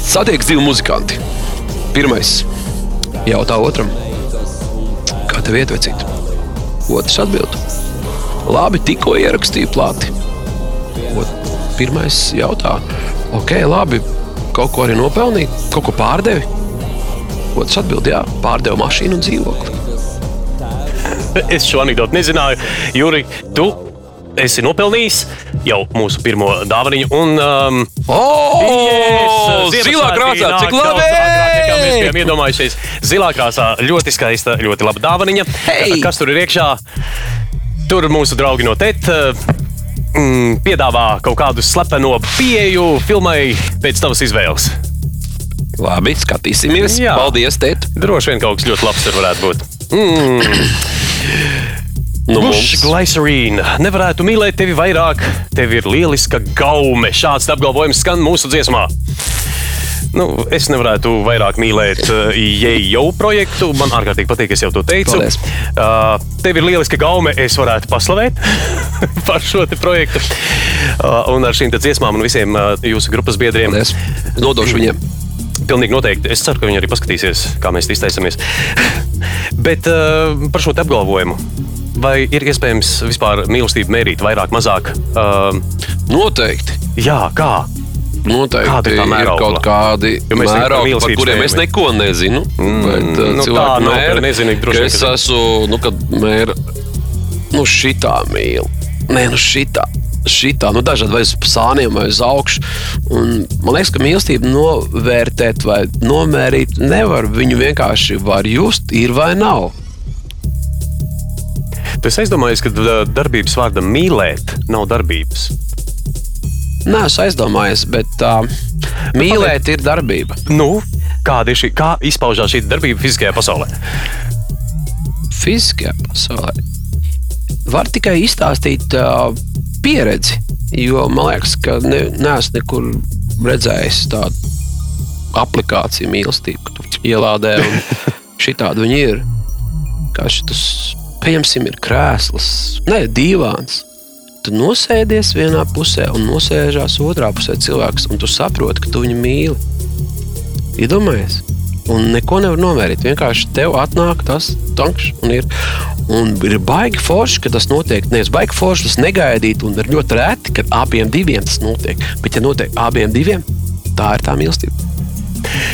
Satiekas divi muzikanti. Pirmais jautā otram, kā tev iet vecīt? Otrs atbild. Labi, tikko ierakstīju plāti. Ot, pirmais jautā, ok, labi, kaut ko arī nopelnīju, kaut ko pārdevi. Otrs atbild, jā, pārdevu mašīnu un dzīvokli. *laughs* Es šo anekdoti nezināju. Juri, tu esi nopelnījis jau mūsu pirmo dāvanu. Un, um, Oh, Yes, zilā krāsā, cik labi! nekā Mēs bijām iedomājušies. Zilā krāsā ļoti skaista, ļoti laba dāvana. Hei! Kas tur ir iekšā? Tur mūsu draugi no TET. Mm, piedāvā kaut kādu slepeno pieeju filmai pēc tavas izvēles. Labi, skatīsimies. Jā. Paldies, Tēt. Droši vien kaut kas ļoti labs tur varētu būt. Mm. *coughs* Nu, Bush mums- Glycerine. Nevarētu mīlēt tevi vairāk. Tev ir lieliska gaume. Šāds apgalvojums skan mūsu dziesmā. Nu, es nevarētu vairāk mīlēt uh, Jeju projektu. Man ārkārtīgi patīk, es jau to teicu. Paldies. Uh, tev ir lieliska gaume, es varētu paslavēt *laughs* par šo projektu. Uh, un ar šīm dziesmām un visiem uh, jūsu grupas biedriem. Paldies. Nodošu viņiem. Pilnīgi noteikti. Es ceru, ka viņi arī paskatīsies, kā mēs izteicamies. *laughs* Bet uh, par šo apgalvojumu. Vai ir iespējams vispār mīlestību mērīt vairāk, mazāk? Uh, Noteikti. jā, kā? Noteikti ir mēraukla? kaut kādi mēraugi, par kuriem es neko nezinu. Mm, bet, uh, nu, cilvēki nav, ka mēra, nezini, droši Es ka- esmu, nu, kad mēra, nu, šitā mīl. Nē, nu, šitā. Šitā, nu, dažādi vai uz sāniem, vai uz augšu. Un Man liekas, ka mīlestību novērtēt vai nomērīt nevar. Viņu vienkārši var just, ir vai nav. Tu esi aizdomājies, ka darbības vārdam mīlēt nav darbības. Nē, es aizdomājos, bet uh, mīlēt ir darbība. Nu, kāda ir šī, kā izpaužās šī darbība fiziskajā pasaulē? fiziskajā pasaulē var tikai izstāstīt uh, pieredzi. Jo man liekas, ka ne, neesmu nekur redzējis tādu aplikāciju mīlestību, ka tu ielādē un *laughs* šī tāda viņa ir. Kā šis, pieņemsim, ir krēsls, ne divāns. Tu nosēdies vienā pusē un nosēžās otrā pusē cilvēks, un tu saproti, ka tu viņu mīli. Iedomājies! Un neko nevar novērtēt. Vienkārši tev atnāk tas tanks un ir. Un ir baigi forši, ka tas notiek. Nevis baigi forši, tas negaidīt, un ir ļoti reti, kad abiem diviem tas notiek. Bet, ja notiek abiem diviem, tā ir tā mīlestība.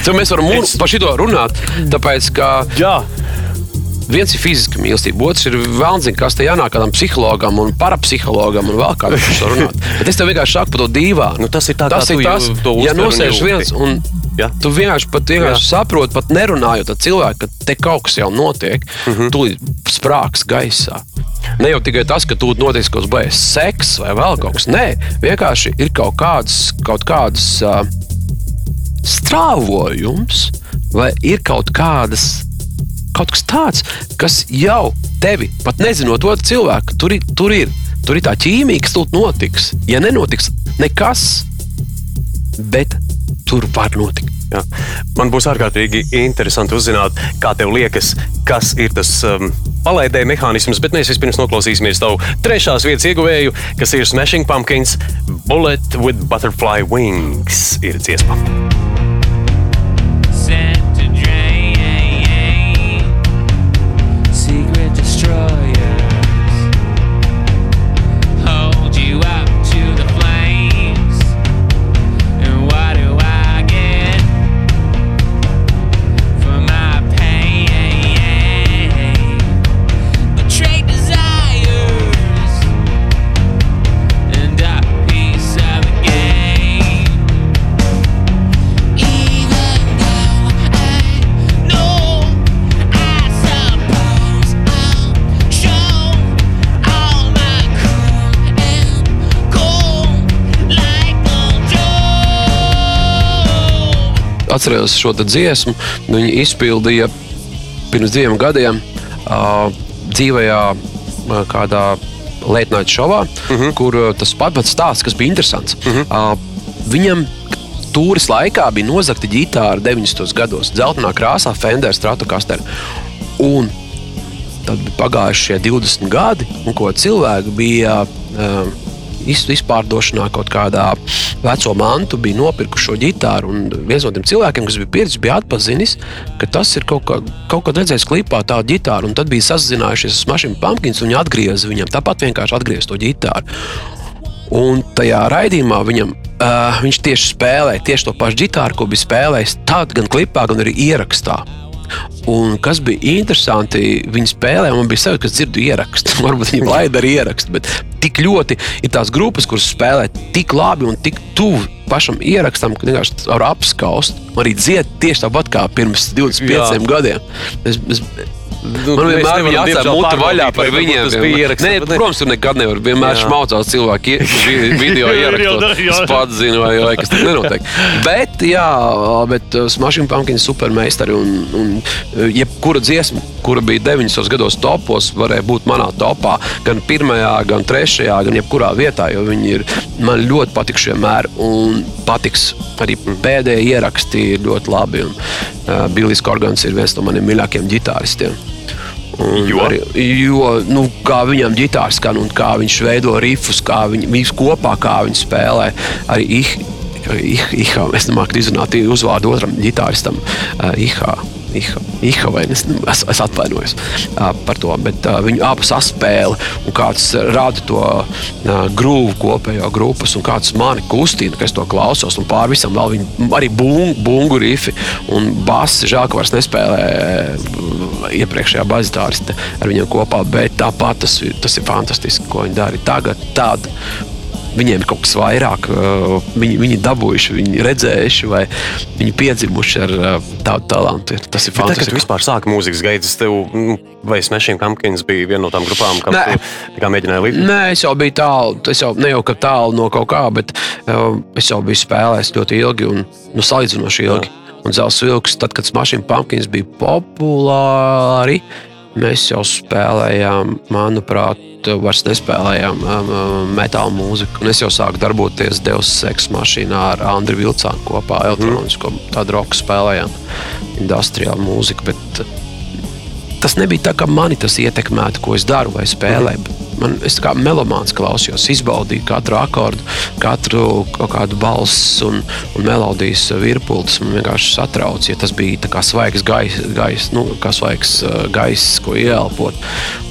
So mēs varam Es- es... par šo runāt, tāpēc, ka Jā, viens ir fiziska mīlestība, otrs ir vēlams, kas te jānāk kādam psihologam un parapsihologam un vēl kādam par šo runāt. Bet es tev vienkārši saku par to dīvānu. Nu, tas ir tā, tas ir tas, to ja nosēž viens un Jā. tu vienkārši, pat vienkārši saproti, pat nerunājot ar cilvēku, ka te kaut kas jau notiek, mm. -hmm. tu sprāgs gaisā. Ne jau tikai tas, ka tu notiks kaut kas baigs, seks vai vēl kaut kas. Nē, vienkārši ir kaut kādas, kaut kādas uh, strāvojums, vai ir kaut kādas. Kaut kas tāds, kas jau tevi, pat nezinot otru cilvēku, tur tur ir, tur ir tā ķīmija, kas tur notiks. Ja nenotiks nekas, bet tur var notikt. Jā. Man būs ārkārtīgi interesanti uzzināt, kā tev liekas, kas ir tas um, palaidēja mehānisms, bet mēs vispirms noklausīsimies tavu trešās vietas ieguvēju, kas ir Smashing Pumpkins Bullet with Butterfly Wings. Ir dziesma. A Joe. Atcerējos šo dziesmu, viņi izpildīja pirms diviem gadiem uh, dzīvajā uh, kādā Latvijas šovā, uh -huh. kur tas pats stāsts, kas bija interesants. Uh -huh. uh, viņam Tūris laikā bija nozagta ģitāra 90. gados, dzeltenā krāsā, Fender Stratocaster. Un tad bija pagājuši šie 20 gadi, un ko cilvēki bija uh, izpārdošanā kaut kādā veco mantu, bija nopirkuši šo ģitāru. Un viens no tiem cilvēkiem, kas bija pieredzējis, bija atpazinis, ka tas ir kaut, kā, kaut kad redzējis klipā tādu ģitāru. Tad bija sazinājušies ar Smashing Pumpkins un viņi atgrieza viņam tāpat vienkārši atgriez to ģitāru. Un tajā raidījumā viņam, uh, viņš tieši spēlēja tieši to pašu ģitāru, ko bija spēlējis tad gan klipā, gan arī ierakstā. Un kas bija interesanti, viņi spēlēja, un man bija sajūta, ka dzirdu ierakstu. *laughs* Varbūt viņi laida arī ierakstu, bet tik ļoti ir tās grupas, kuras spēlē tik labi un tik tuvu pašam ierakstam, ka vienkārši var apskaust. Arī dzied tieši tāpat kā pirms 25 Jā. gadiem. Es, es, Nu, Man vienmēr bija diemžēl, muti vaļā par viņiem. tas bija ieraksts, Nē, protams, tur nekad nevar. Vienmēr šmaucās cilvēki *laughs* video ierakstot. Es pats zinu, vai, vai kas tur nenotiek. Bet, jā, bet uh, Smashing Pumpkins supermeistari un, un uh, jebkura dziesma, kura bija 90. gados topos, varēja būt manā topā. Gan pirmajā, gan trešajā, gan jebkurā vietā, jo viņi ir man ļoti patīk vienmēr, un patiks arī pēdējie ieraksti ir ļoti labi. Un, uh, Billijs Korgans ir viens no maniem mīļākajiem ģitāristiem. Un Jo? Arī, jo nu, kā viņam ģitārs skan un kā viņš veido rifus, kā viņi, viņi kopā kā viņi spēlē. Arī ih, ih, ihā, es nemāku izrunāt uzvārdu otram ģitāristam. Uh, vai es, es, atvainojos par to, bet viņu abu saspēle un kāds rada to grūvu kopējo grupas un kāds mani kustina, ka es to klausos. Un pāri visam vēl viņi arī bungu, bungu rifi un basi. Žēl, ka vairs nespēlē iepriekšējā bazitāriste ar viņiem kopā, bet tāpat tas, tas ir fantastiski, ko viņi dara tagad. Tāda, Viņiem ir kaut kas vairāk, uh, viņi, viņi dabūjuši, viņi redzējuši, vai viņi piedzimuši ar uh, tādu talantu. Tas ir Tagad, kad tu fantastiski. vispār sāki mūzikas gaitas, tev, nu, vai Smashing Pumpkins bija viena no tām grupām, kam tu mēģināji līdzi? Nē, es jau biju tālu. Es jau ne jau ka tālu no kaut kā, bet uh, es jau biju spēlējis ļoti ilgi un nu, salīdzinoši ilgi. Un Zelsa vilks, tad, kad Smashing Pumpkins bija populāri, mēs jau spēlējām, manuprāt, vairs nespēlējām um, um, metāla mūziku. Un es jau sāku darboties Deus Ex mašīnā ar Andriu Vilcānu kopā, elektronisko tādu roku spēlējām, industriālu mūziku. Bet, tas nebija tā, ka mani tas ietekmētu, ko es daru vai spēlēju. bet Man, es kā melomāns klausījos, izbaudīju katru akordu, katru kādu balss un, un melodijas virpulis. Man vienkārši satrauc, ja tas bija kā svaigs gaiss, gais, nu, kā svaigs uh, gaiss, ko ieelpot.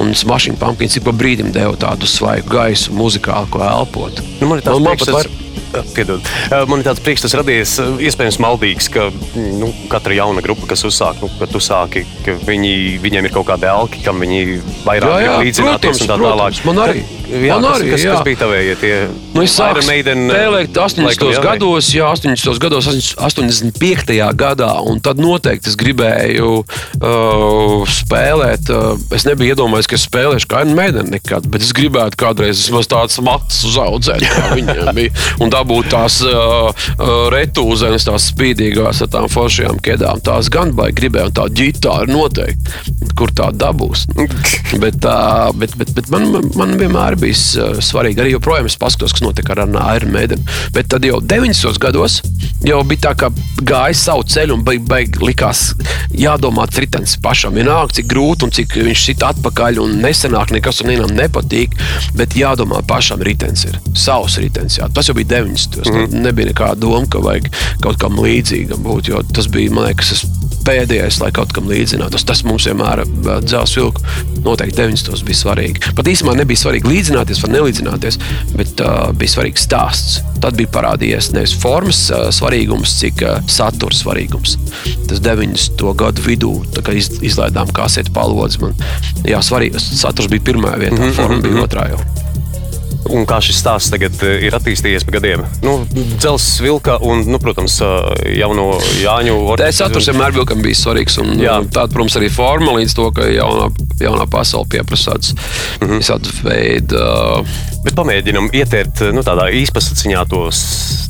Un Smashing Pumpkins ik pa brīdim deva tādu svaigu gaisu, muzikālu, ko elpot. Nu, man ir tāds Man- *laughs* Piedod. Man ir tāds priekšstats radies, iespējams, maldīgs, ka nu, katra jauna grupa, kas uzsāk, nu, kad tu sāki, ka viņi, viņiem ir kaut kādi elki, kam viņi vairāk Jā, jā, grib līdzināties protams, un tā protams, tālāk. man arī. Jā, Man kas, arī, kas, jā. kas bija tavējie tie? Nu, es sāku spēlēt 80. laikam, jā, vai? gados, jā, 80. gados, 85. gadā, un tad noteikti es gribēju uh, spēlēt. Uh, es nebiju iedomājies, ka es spēlēšu kā Maiden nekad, bet es gribētu kādreiz vismaz tādas matus uzaudzēt, kā *laughs* viņiem bija, un dabūt tās uh, uh, retūzenes, tās spīdīgās ar tām foršajām ķēdām. Tās gan baigi gribēju, un tā ģitāra noteikti, kur tā dabūs. *laughs* Bet, uh, bet, bet, bet man, man, man vienmēr bija uh, svarīgi, arī joprojām es paskatos, kas notiek ar Iron Maiden. Bet tad jau 90. gados jau bija tā, ka gāja savu ceļu un beig, beig, likās jādomā tritens pašam. Vienalga, cik grūti un cik viņš sit atpakaļ un nesenāk nekas un vienam nepatīk, bet jādomā pašam ritens ir. Savs ritens, jā. Tas jau bija 90. Mm -hmm. Nebija nekāda doma, ka vajag kaut kam līdzīgam būt, jo tas bija, man liekas, es pēdējais, lai kaut kam līdzinātos. Tas mums vienmēr dzelzs vilku noteikti 90. bija svarīgi. Pat īstenībā nebija svarīgi līdzināties vai nelīdzināties, bet uh, bija svarīgs stāsts. Tad bija parādījies nevis formas uh, svarīgums, cik uh, satura svarīgums. Tas 90. gadu vidū, iz, izlaidām kaseti palodzi, man jā, svarīgi, saturs bija pirmā vietā, mm -hmm, forma bija otrā jau. Un kā šis stāsts tagad eh, ir attīstījies pa gadiem? Nu, Dzelzs vilka un, nu, protams, eh, jauno Jāņu Tā saturs vienmēr bija, bija svarīgs. Un, Jā. tāda, protams, arī forma līdz to, ka jaunā, jaunā pasaule pieprasa tādas mm -hmm. visādas veidu. Bet pamēģinam ietērt nu, tādā īspasaciņā tos,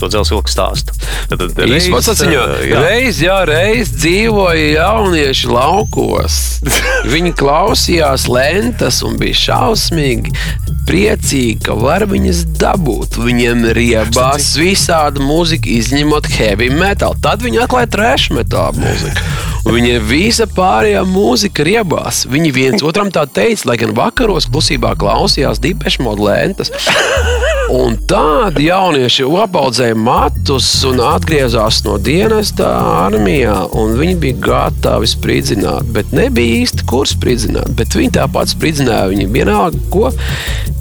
to dzelzs vilku stāstu. Tad, tad reiz, tas eh, jā. reiz, jā, reiz dzīvoja jaunieši laukos. *laughs* Viņi klausījās lentas un bija šausmīgi. Priecīgi, ka var viņas dabūt. Viņiem riebās visāda mūzika, izņemot heavy metal. Tad viņi atklāja trash metal mūziku. Viņiem visa pārējā mūzika riebās. Viņi viens otram tā teica, lai gan vakaros klusībā klausījās dipešu modu lentas. Un tādi jaunieši jau apaudzēja matus un atgriezās no dienesta armijā. un Viņi bija gatavi spridzināt, bet nebija īsti kur spridzināt. Bet viņi tāpat spridzināja. Viņi vienalga, ko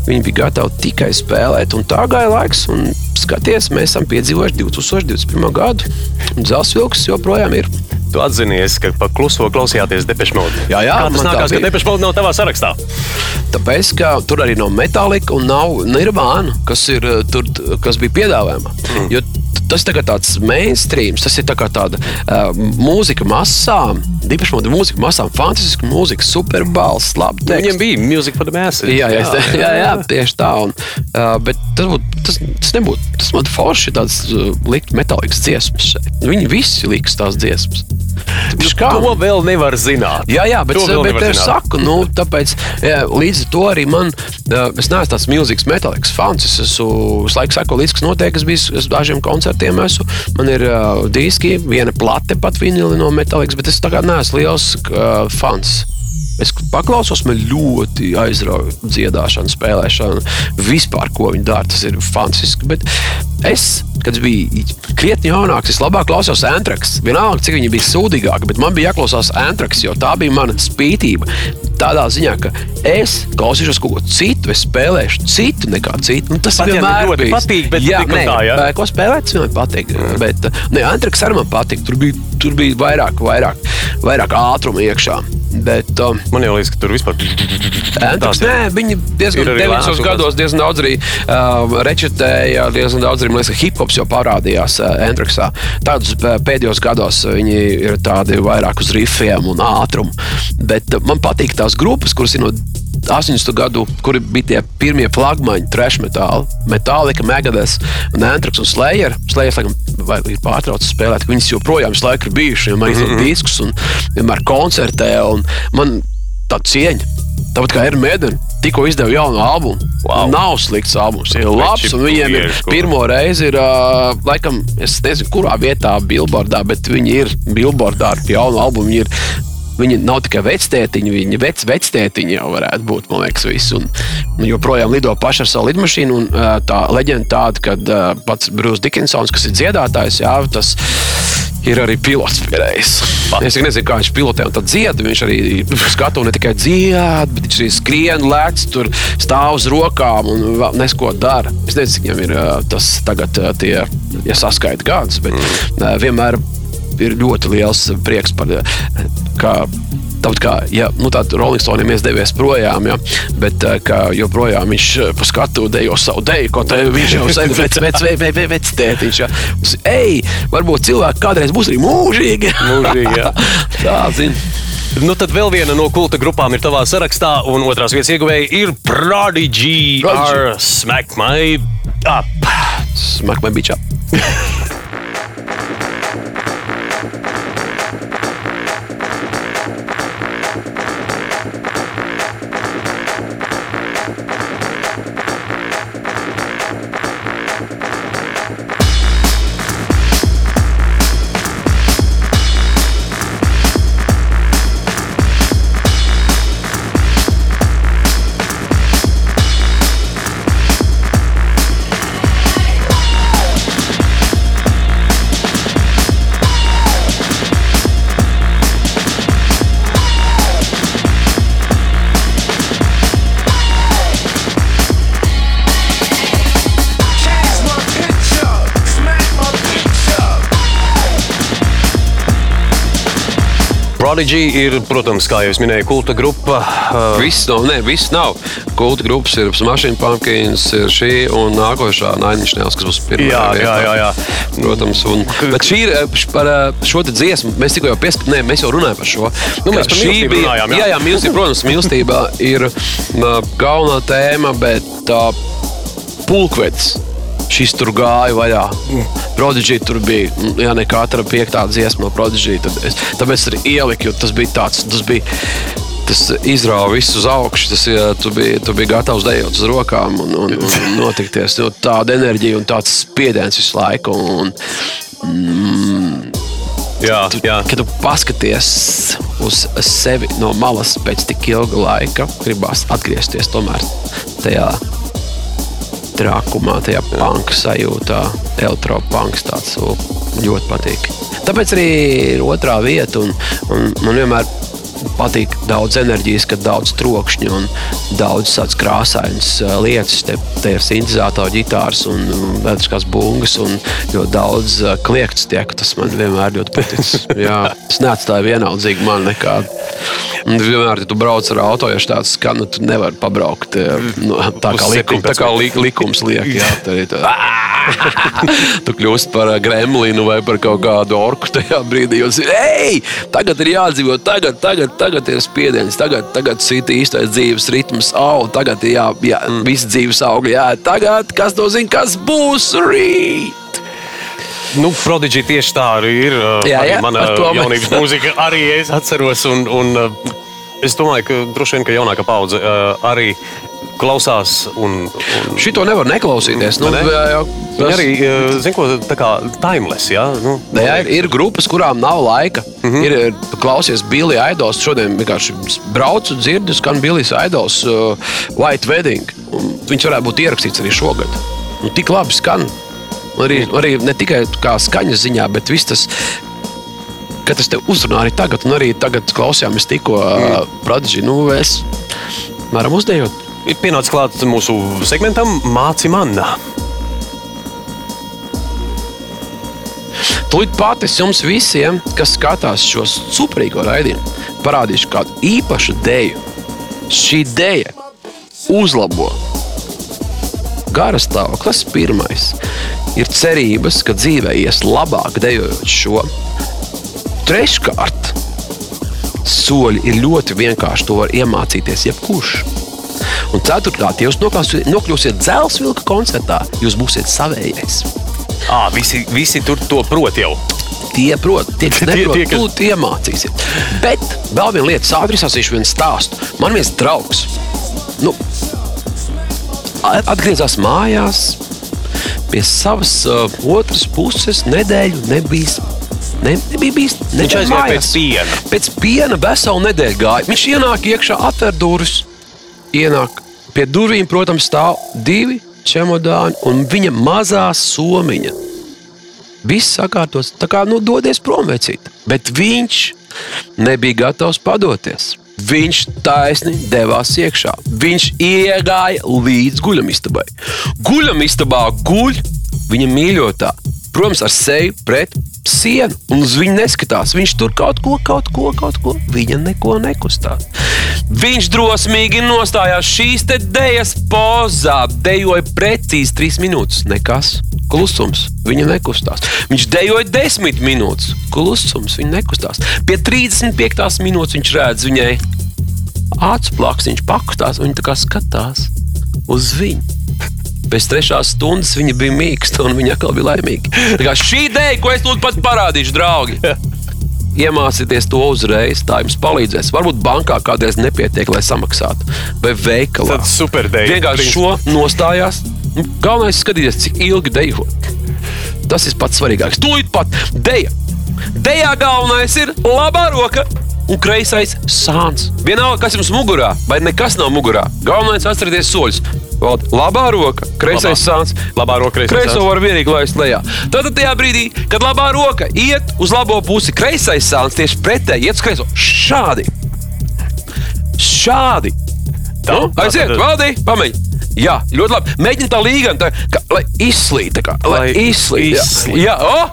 viņi bija gatavi tikai spēlēt. Un tā gāja laiks, un skaties, mēs esam piedzīvojuši 2021. gadu. Un Zelsa vilks joprojām ir. Tu atzinies, ka pa kluso klausījāties Mode. Jā, jā, Kā tas nākās, ka Mode nav tavā sarakstā? Tāpēc, ka tur arī nav metālika un nav nirvāna, kas, ir, eh, tur, kas bija piedāvājumā. Mm. Jo tas kā tāds mainstream, tas ir tā kā tāda uh, mūzika masām, dipaši moda mūzika masām, fantastiska mūzika, superbalss, labi teksts. bija Music for the Masses. Jā, jā, jā, *laughs* jā, jā, tieši tā. Un, uh, bet tas, būt, tas, tas nebūtu. Tas man forši tāds uh, likt metālisks dziesmas šeit. Viņi visi liks tās dziesmas. Viņš kā? To vēl nevar zināt. Jā, jā, bet, To bet es saku, nu, tāpēc jā, līdz ar to arī man, ā, es neesmu tāds milzīgs metālikas fans. Es esmu visu laiku seko līdzi, kas notiek. Es biju uz dažiem koncertiem, esmu. Man ir uh, diski, viena plate pat vinili no metālikas, bet es tā kā neesmu liels uh, fans. Es paklausos, man ļoti aizrauja dziedāšana, spēlēšana. Vispār, ko viņi dara, tas ir fantastiski. Bet es, kad biju krietni jaunāks, es labāk klausos Antraks. Vienalga, cik viņi bija sūdīgāki, bet man bija jāklausās Antraks, jo tā bija mana spītība. Tādā ziņā, ka es klausīšos kaut ko citu, es spēlēšu citu nekā citu. Nu, tas vienmēr ļoti bijis. patīk, bet jā, nē, tā, jā? ko spēlēt, man patīk. Bet, ne, Antraks arī man patīk. Tur bija, tur bija vairāk, vairāk, vairāk ātruma iekšā. Bet, um, Man jau liekas, ka tur vispār Antraks, nē, viņi diezgan Ir arī 90. lēnāks gados diezgan daudz arī uh, rečetēja, diezgan daudz arī man liekas, ka hip-hops jau parādījās uh, Antraksā. Tādus pēdējos gados viņi ir tādi vairāk uz rifiem un ātrumu. Bet man patīk tās grupas, kuras ir no 80. gadu, kuri bija tie pirmie flagmaņi, trash metāli, Metallica, Megadeth, un Antrax un Slayer. Slayer, laikam, ir pārtraucis spēlēt, ka viņas joprojām visu laiku ir bijušas, vienmēr izdod diskus un vienmēr koncertē. Un man tā cieņa. Tāpat kā ir Mēdena, tikko izdeva jaunu albumu. Wow. Nav slikts albums, ir labs. Un viņiem ir pirmo reizi, ir, uh, laikam, es nezinu, kurā vietā, Billboardā, bet viņi ir Billboardā ar jaunu albumu. Viņi ir Viņi nav tikai vectētiņi, viņi vec, vectētiņi jau varētu būt, man liekas, visi. Un, un joprojām lido paši ar savu lidmašīnu. Un, ā, tā leģenda tāda, ka ā, pats Brūss Dikinsons, kas ir dziedātājs, jā, tas ir arī pilots pierējis. Es nezinu, kā viņš pilotē un tad dzied. Viņš arī skatu ne tikai dzied, bet viņš arī skrien, lec, tur stāv uz rokām un vēl nesko dara. Es nezinu, cik viņam ir ā, tas tagad, ā, tie, ja saskaita gadus, bet ā, vienmēr ir ļoti liels prieks par to. Tāpat kā ja, nu, tādā Rolling Stone izdevies projām, ja, bet eh, joprojām viņš eh, pa skatu dejo savu deju, ko te viņš jau sen vec, *laughs* vec, vec, vec, vec, vec tētiņš. Ja. Mums, Ej, varbūt cilvēki kādreiz būs arī mūžīgi. *laughs* Mūžīgi, jā. Tā, zin. Nu, tad vēl viena no kulta grupām ir tavā sarakstā, un otrās vietas ieguvēja ir Prodigy, Prodigy. ar Smack My Up. Smak man bičā. Prodigy ir, protams, kā jau minēju, kulta grupa. Uh, Viss nav, ne, viss nav. Kulta grupas ir Smashing Pumpkins, ir šī un nākošā Nainiņš, kas būs pirmā. Jā, vietā. jā, jā, jā. Protams, un, bet šī ir eh, par eh, šo te dziesmu. Mēs tikko jau pieskatījāmies, mēs jau runājam par šo. Nu, mēs Ka par mīlestību runājām, jā. jā, jā mīlestība, protams, mīlestība ir galvenā tēma, bet tā pulkvedis. Šis tur gāja vaļā. Prodigy tur bija. mm, Ja ne katra piektā dziesma no Prodigy, tad es, tāpēc arī ieliku, jo tas bija tāds. Tas bija, Tas izrāva visu uz augšu. Tas, ja, tu, biji, tu biji gatavs dejot uz rokām un, un, un *laughs* notikties. Nu, tāda enerģija un tāds spiediens visu laiku. Un, jā, jā. Kad tu paskaties uz sevi no malas pēc tik ilga laika, gribās atgriezties tomēr tajā trakumā, tajā panka sajūtā, elektropanks tāds ļoti patīk. Tāpēc arī ir otrā vieta, un, un man vienmēr patīk daudz enerģijas, kad daudz trokšņa un daudz tādas krāsainas lietas. Te, te ir sintēzatori, ģitāras un vēderiskās bungas, un ļoti daudz kliegts tiek. Tas man vienmēr ļoti. *laughs* Jā, tas neatstāja vienaldzīgi man nekādu. Un vienmēr, kad tu brauc ar auto, ja tāds skan, nu, tu nevari pabraukt nu, tā kā, likum, tā kā li, likums liek. Jā, tā ir tā. *laughs* *laughs* tu kļūsi par eh, gremlinu vai par kaut kādu orku tajā brīdī. Un, Ei, tagad ir jādzīvot, tagad, tagad, tagad ir spiediens, tagad, tagad ir īstais dzīves ritms, au, tagad ir jā, jā, visi dzīves augļi. Jā, tagad, kas to zina, kas būs rīt? Nu, Prodigy tieši tā arī ir. uh, Jā, arī jā, mana to mēs- jaunības mūzika arī es atceros. Un, un, uh, es domāju, ka droši vien ka jaunākā paudze uh, arī klausās. Un, un, Šito nevar neklausīties. Nu, Ne? jā, jā, tas- arī, uh, zinu, ko tā kā timeless. Jā, nu, Nē, jā, ir, ir grupas, kurām nav laika. Mm -hmm. Ir klausies Billy Idols. Šodien vienkārši braucu, dzirdu, skan Billy Idols uh, White Wedding. Un Viņš varētu būt ierakstīts arī šogad. Un tik labi skan. Arī, arī ne tikai kā skaņas ziņā, bet viss tas. Kad tas te uzrunā arī tagad, un arī tagad klausījāmies tikko mm. Prodigy, nu es varam uzdejot. Ir pienācis klāts mūsu segmentam Māci man. Tūlīt pat es jums visiem, kas skatās šo superīgo raidījumu, parādīšu kādu īpašu dēļu. Šī dēļa uzlabo gara stāvokli. Tas pirmais ir cerības, ka dzīvē ies labāk dejojot šo. Treškārt, soļi ir ļoti vienkārši. To var iemācīties jebkurš. Un ceturtkārt, ja jūs nokļūsiet, dzelzceļa koncertā, jūs būsiet savējais. À, visi, visi tur to prot jau. Tie, protams, tie, kas Tie- neprot, tie, kas- tu tie iemācīsies. Bet vēl viena lieta, izsāstīšu vienu stāstu. Man viens draugs nu, atgriezās mājās pie savas uh, otras puses nedēļu nebijis. Ne, nebija bijis. Viņš nedēļu aizgāja mājās. pēc piena. Pēc piena veselu nedēļu gāja. Viņš ienāk iekšā, atver durvis. Ienāk pie durvīm, protams, stāv divi čemodāni un viņa mazā somiņa. Viss sakārtos, tā kā nu, dodies prom vecīt. Bet viņš nebija gatavs padoties. Viņš taisni devās iekšā. Viņš iegāja līdz guļamistabai. Guļamistabā guļ viņa mīļotā. Protams, ar seju pret sienu, un uz viņu neskatās. Viņš tur kaut ko, kaut ko, kaut ko. Viņa neko nekustās. Viņš drosmīgi nostājās šīs te dēļas pozā, dejoja precīzi trīs minūtes. Nekas, klusums, viņa nekustās. Viņš dejoja desmit minūtes, klusums, viņa nekustās. Pie 35. minūtes viņš redz viņai acu plaks, viņš pakustās, viņa tā kā skatās uz viņu. Pēc trešās stundas viņa bija mīksta un viņa atkal bija laimīga. Tā kā šī ideja, ko es lūdzu pat parādīšu, draugi. *laughs* Iemācieties to uzreiz, tā jums palīdzēs. Varbūt bankā kādreiz nepietiek, lai samaksātu, vai veikalā. Tas super dēļ. Vienkārši šo nostājās. Galvenais ir skatīties, cik ilgi dejo. Tas ir pats svarīgākais. Tūlīt pat deja. Dejā galvenais ir labā roka un kreisais sāns. Vienalga, kas jums mugurā, vai nekas nav mugurā. Galvenais ir atcerieties soļus. Vot, Labā roka, kreisais Labā. sāns. Labā roka, kreisais Kreiso sāns. var vienīgi laist lejā. Tad tajā brīdī, kad labā roka iet uz labo pusi, kreisais sāns tieši pretēji iet uz kreiso. Šādi. Šādi. Tā, Nu, aiziet, tad- valdī, pamēģini. Jā, ļoti labi. Mēģini tā līgani, tā, kā, lai izslīd. Kā, lai Lai izslīd. Jā, izslīd. jā o,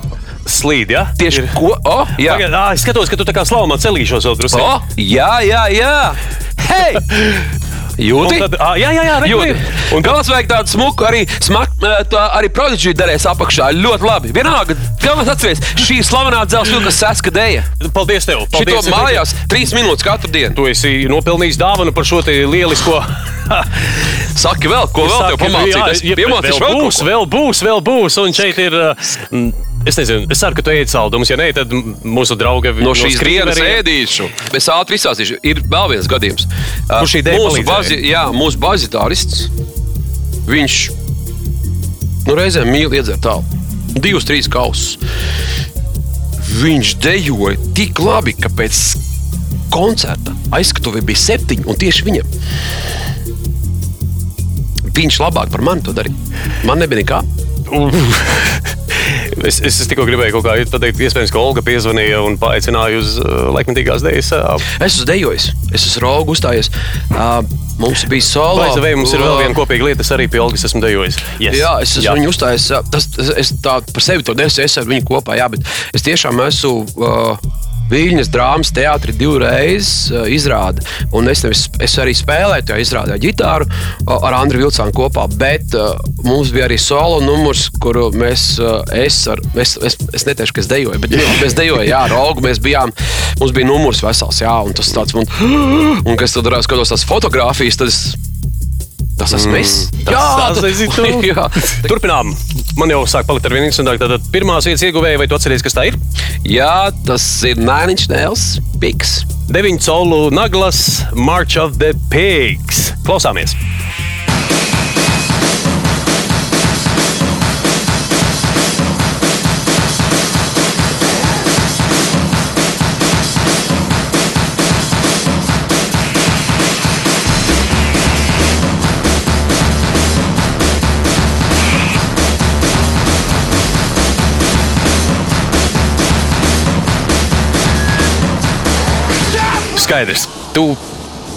Slīd, jā? tieši Ir. ko. O, jā, Tagad, ā, es skatos, ka tu tā kā slaumā celīšos vēl drusku. jā, jā. jā. Hei! *laughs* Jūti? Un tad, ā, jā, jā, jā, Jūti. Un galvenais vajag tādu smuku, arī smaku, tā arī prodiģiju darēs apakšā. Ļoti labi. Vienalga, galvenais atcerieties, šī slavenā dzelzceļa, kas seska dēļa. Paldies tev! Šito Paldies, mājās trīs minūtes katru dienu. Tu esi nopelnījis dāvanu par šo lielisko. *laughs* Saki vēl, ko vēl tev Saki, pamācīt? jā, ja, piemācīšu vēl vēl būs, vēl būs, vēl būs. Un šeit ir. uh, Es nezinu, es ceru, ka tu ēd saldumus. Ja nē, tad mūsu draugi No šīs dienas Skrīveriem- ēdīšu. Es ātri izsāstīšu. Ir vēl viens gadījums. Kur šī ideja mūsu, bazi, jā, mūsu bazitārists. Viņš nu, reizēm mīl iedzert tālu. Divus, trīs kausus. Viņš dejoja tik labi, ka pēc koncerta aizskatuve bija septiņi, un tieši viņam. Viņš labāk par mani to darīja. Man nebija nekā. *laughs* Es, es, es tikko gribēju kaut kā pateikt, iespējams, ka Olga piezvanīja un paaicināja uz uh, laikmatīgās dēļas. Uh, Es esmu dejojis, es esmu raugu uzstājies. Uh, mums bija solo. Vai vai mums ir vēl uh, viena kopīga lieta, es arī pie Olgas esmu dejojis. Yes. Jā, es esmu viņu uzstājis. jā, Tas, tas, es tā par sevi to nesu, es ar viņu kopā, jā, bet es tiešām esmu. Uh, Viļņas drāmas teātrī divreiz uh, izrāda. Un es, nevis, es arī spēlēju tajā izrādē ģitāru ar Andriu Vilcānu kopā, bet uh, mums bija arī solo numurs, kuru mēs, uh, es, ar, es, es, es neteikšu, ka es dejoju, bet mēs dejojām, jā, ar Olgu mēs bijām, mums bija numurs vesels, jā, un tas tāds, un, *gasps* un kad es tad skatos tās fotogrāfijas, tad es, tas esmu es. Tas- tas esi tu. *laughs* jā. Turpinām. man jau sāk palikt ar vienu interesantāku. Tātad pirmās vietas ieguvēja, vai tu atceries, kas tā ir? Jā, tas ir Nine Inch Nails Piks. 9 colu naglas March of the Pigs. Klausāmies! Skaidrs. Tu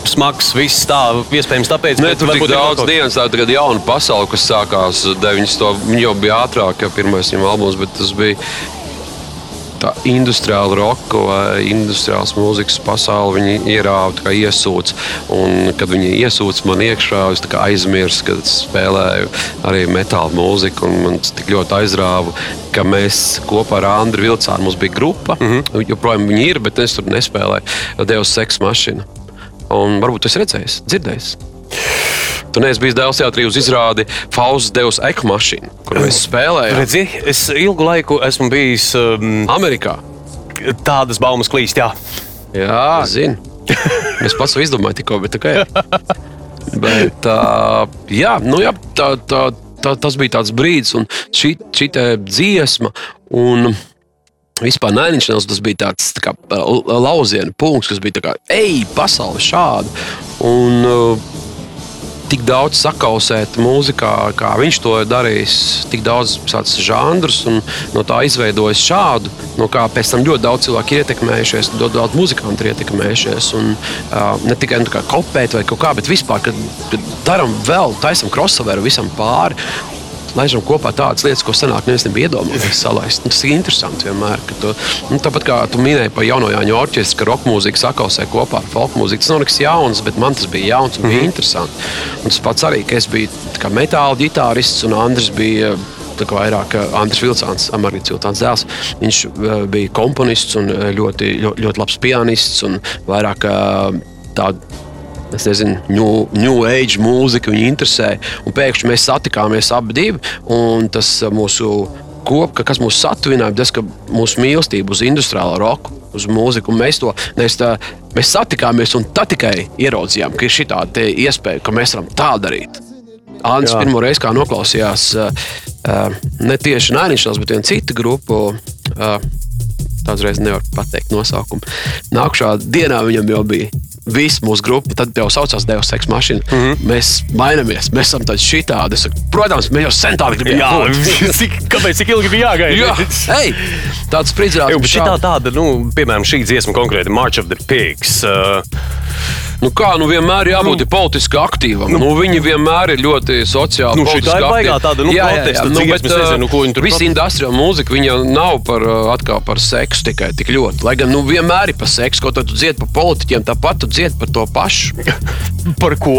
smags, viss tā, iespējams, tāpēc, ka tur bija daudz dienas, tā tagad jauna pasaule, kas sākās 90. Viņa jau bija ātrāk, kā pirmais viņam albums, bet tas bija tā industriāla roka vai industriāls mūzikas pasaule. Viņi ierāva, iesūc. Un, kad viņi iesūc man iekšā, es aizmirsu, kad spēlēju arī metāla mūziku. un Man tas tik ļoti aizrāva, ka mēs kopā ar Andriu Vilcānu mums bija grupa. Mm -hmm. Joprojām viņi ir, bet es tur nespēlēju. Devas seks mašīna. Un varbūt tas redzējis, dzirdējis. Tu neesi bijis Dēls teātrī uz izrādi Faustas Devas ekmašīnu, kur mēs spēlējām. Redzi, es ilgu laiku esmu bijis um, Amerikā. tādas baumas klīst. Jā. Jā, zinu. Es pats izdomāju tikko, bet tikai. Bet, uh, jā, nu, jā tā, tā, tā, tas bija tāds brīdis, un šī, šī dziesma. Un, Vispār Nēniņš tas bija tāds tā kā, la- lauciena punkts, kas bija tāds, ej, pasaule šāda. Un, uh, tik daudz sakausēt mūzikā, kā viņš to ir darījis, tik daudz tāds žanrus, un no tā izveidojis šādu, no kā pēc tam ļoti daudz cilvēku ir ietekmējušies, ļoti daudz muzikantu ir ietekmējušies. Un, uh, ne tikai nu, kopēt vai kaut kā, bet vispār, kad, kad darām vēl, taisam crossoveru visam pāri. Laižam kopā tādas lietas, ko senāk neviens nebija iedomājies salaist. Tas ir interesanti vienmēr. Tu, nu, tāpat kā tu minēji par jauno Jāņu orķestri, ka roka mūzika sakausē kopā ar folk mūziku. Tas nav nekas jauns, bet man tas bija jauns un bija interesanti. Un tas pats arī, ka es biju metāla ģitārists un Andris bija. Vairāk Andris Vilcāns, Amarīts Vilcāns dēls. Viņš eh, bija komponists un eh, ļoti, ļoti, ļoti labs pianists un vairāk eh, tādu es nezinu, new, new age mūzika viņu interesē. Un pēkšņi mēs satikāmies abi divi, un tas uh, mūsu kopā, kas mūs satuvināja, tas, ka mūsu mīlestība uz industriālo roku, uz mūziku, un mēs to mēs, tā, mēs satikāmies un tad tikai ieraudzījām, ka ir šī iespēja, ka mēs varam tā darīt. Jā. pirmo reizi kā noklausījās uh, uh, ne tieši Nēniņš, bet viena cita grupa. Uh, Tādu reizi nevaru pateikt nosaukumu. Nākamā dienā viņam jau bija visa mūsu grupa. Tad jau saucās Devas Seks mašīna. Mm. -hmm. Mēs mainamies, mēs esam tādi šitādi. Saku, Protams, mēs jau sen tādi gribējām. Jā, *laughs* cik, kāpēc tik ilgi bija jāgaida? Jā, Ei, tāds spridzināts. Šī tā- tāda, nu, piemēram, šī dziesma konkrēti March of the Pigs. Uh, Nu kā, nu vienmēr jābūt nu, politiski aktīvam. Nu, nu, viņi vienmēr ir ļoti sociāli. Nu, tā ir baigā tāda, nu, protesta nu, dziesma, bet, es nezinu, ko viņi tur protestē. industriāla mūzika, viņa nav par, atkal par seksu tikai tik ļoti. Lai gan, nu, vienmēr ir par seksu, kaut ko tu dziedi par politiķiem, tāpat tu dziedi par to pašu. par ko?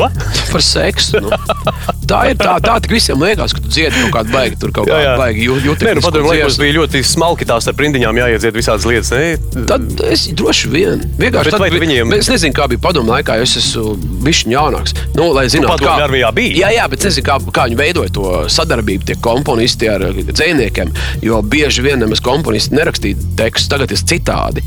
Par seksu. Nu. *laughs* Tā ir tā, tā tik visiem liekas, ka tu dziedi kaut kādu baigi, tur kaut kādu baigi jū- jūtīgu. Nē, nu, padomju, laikos bija ļoti smalki tās ar rindiņām jāiedzied visādas lietas. Ne? Tad es droši vien. Vienkārši tad bija- viņiem- Es nezinu, kā bija padomu laikā, jo es esmu bijis jaunāks. Nu, lai zinātu, padomju armijā biji? Jā, jā, bet nezinu, kā, kā viņi veidoja to sadarbību, tie komponisti ar dzīsniekiem. Jo bieži vien nemaz komponisti nerakstīja tekstus, tagad ir citādi.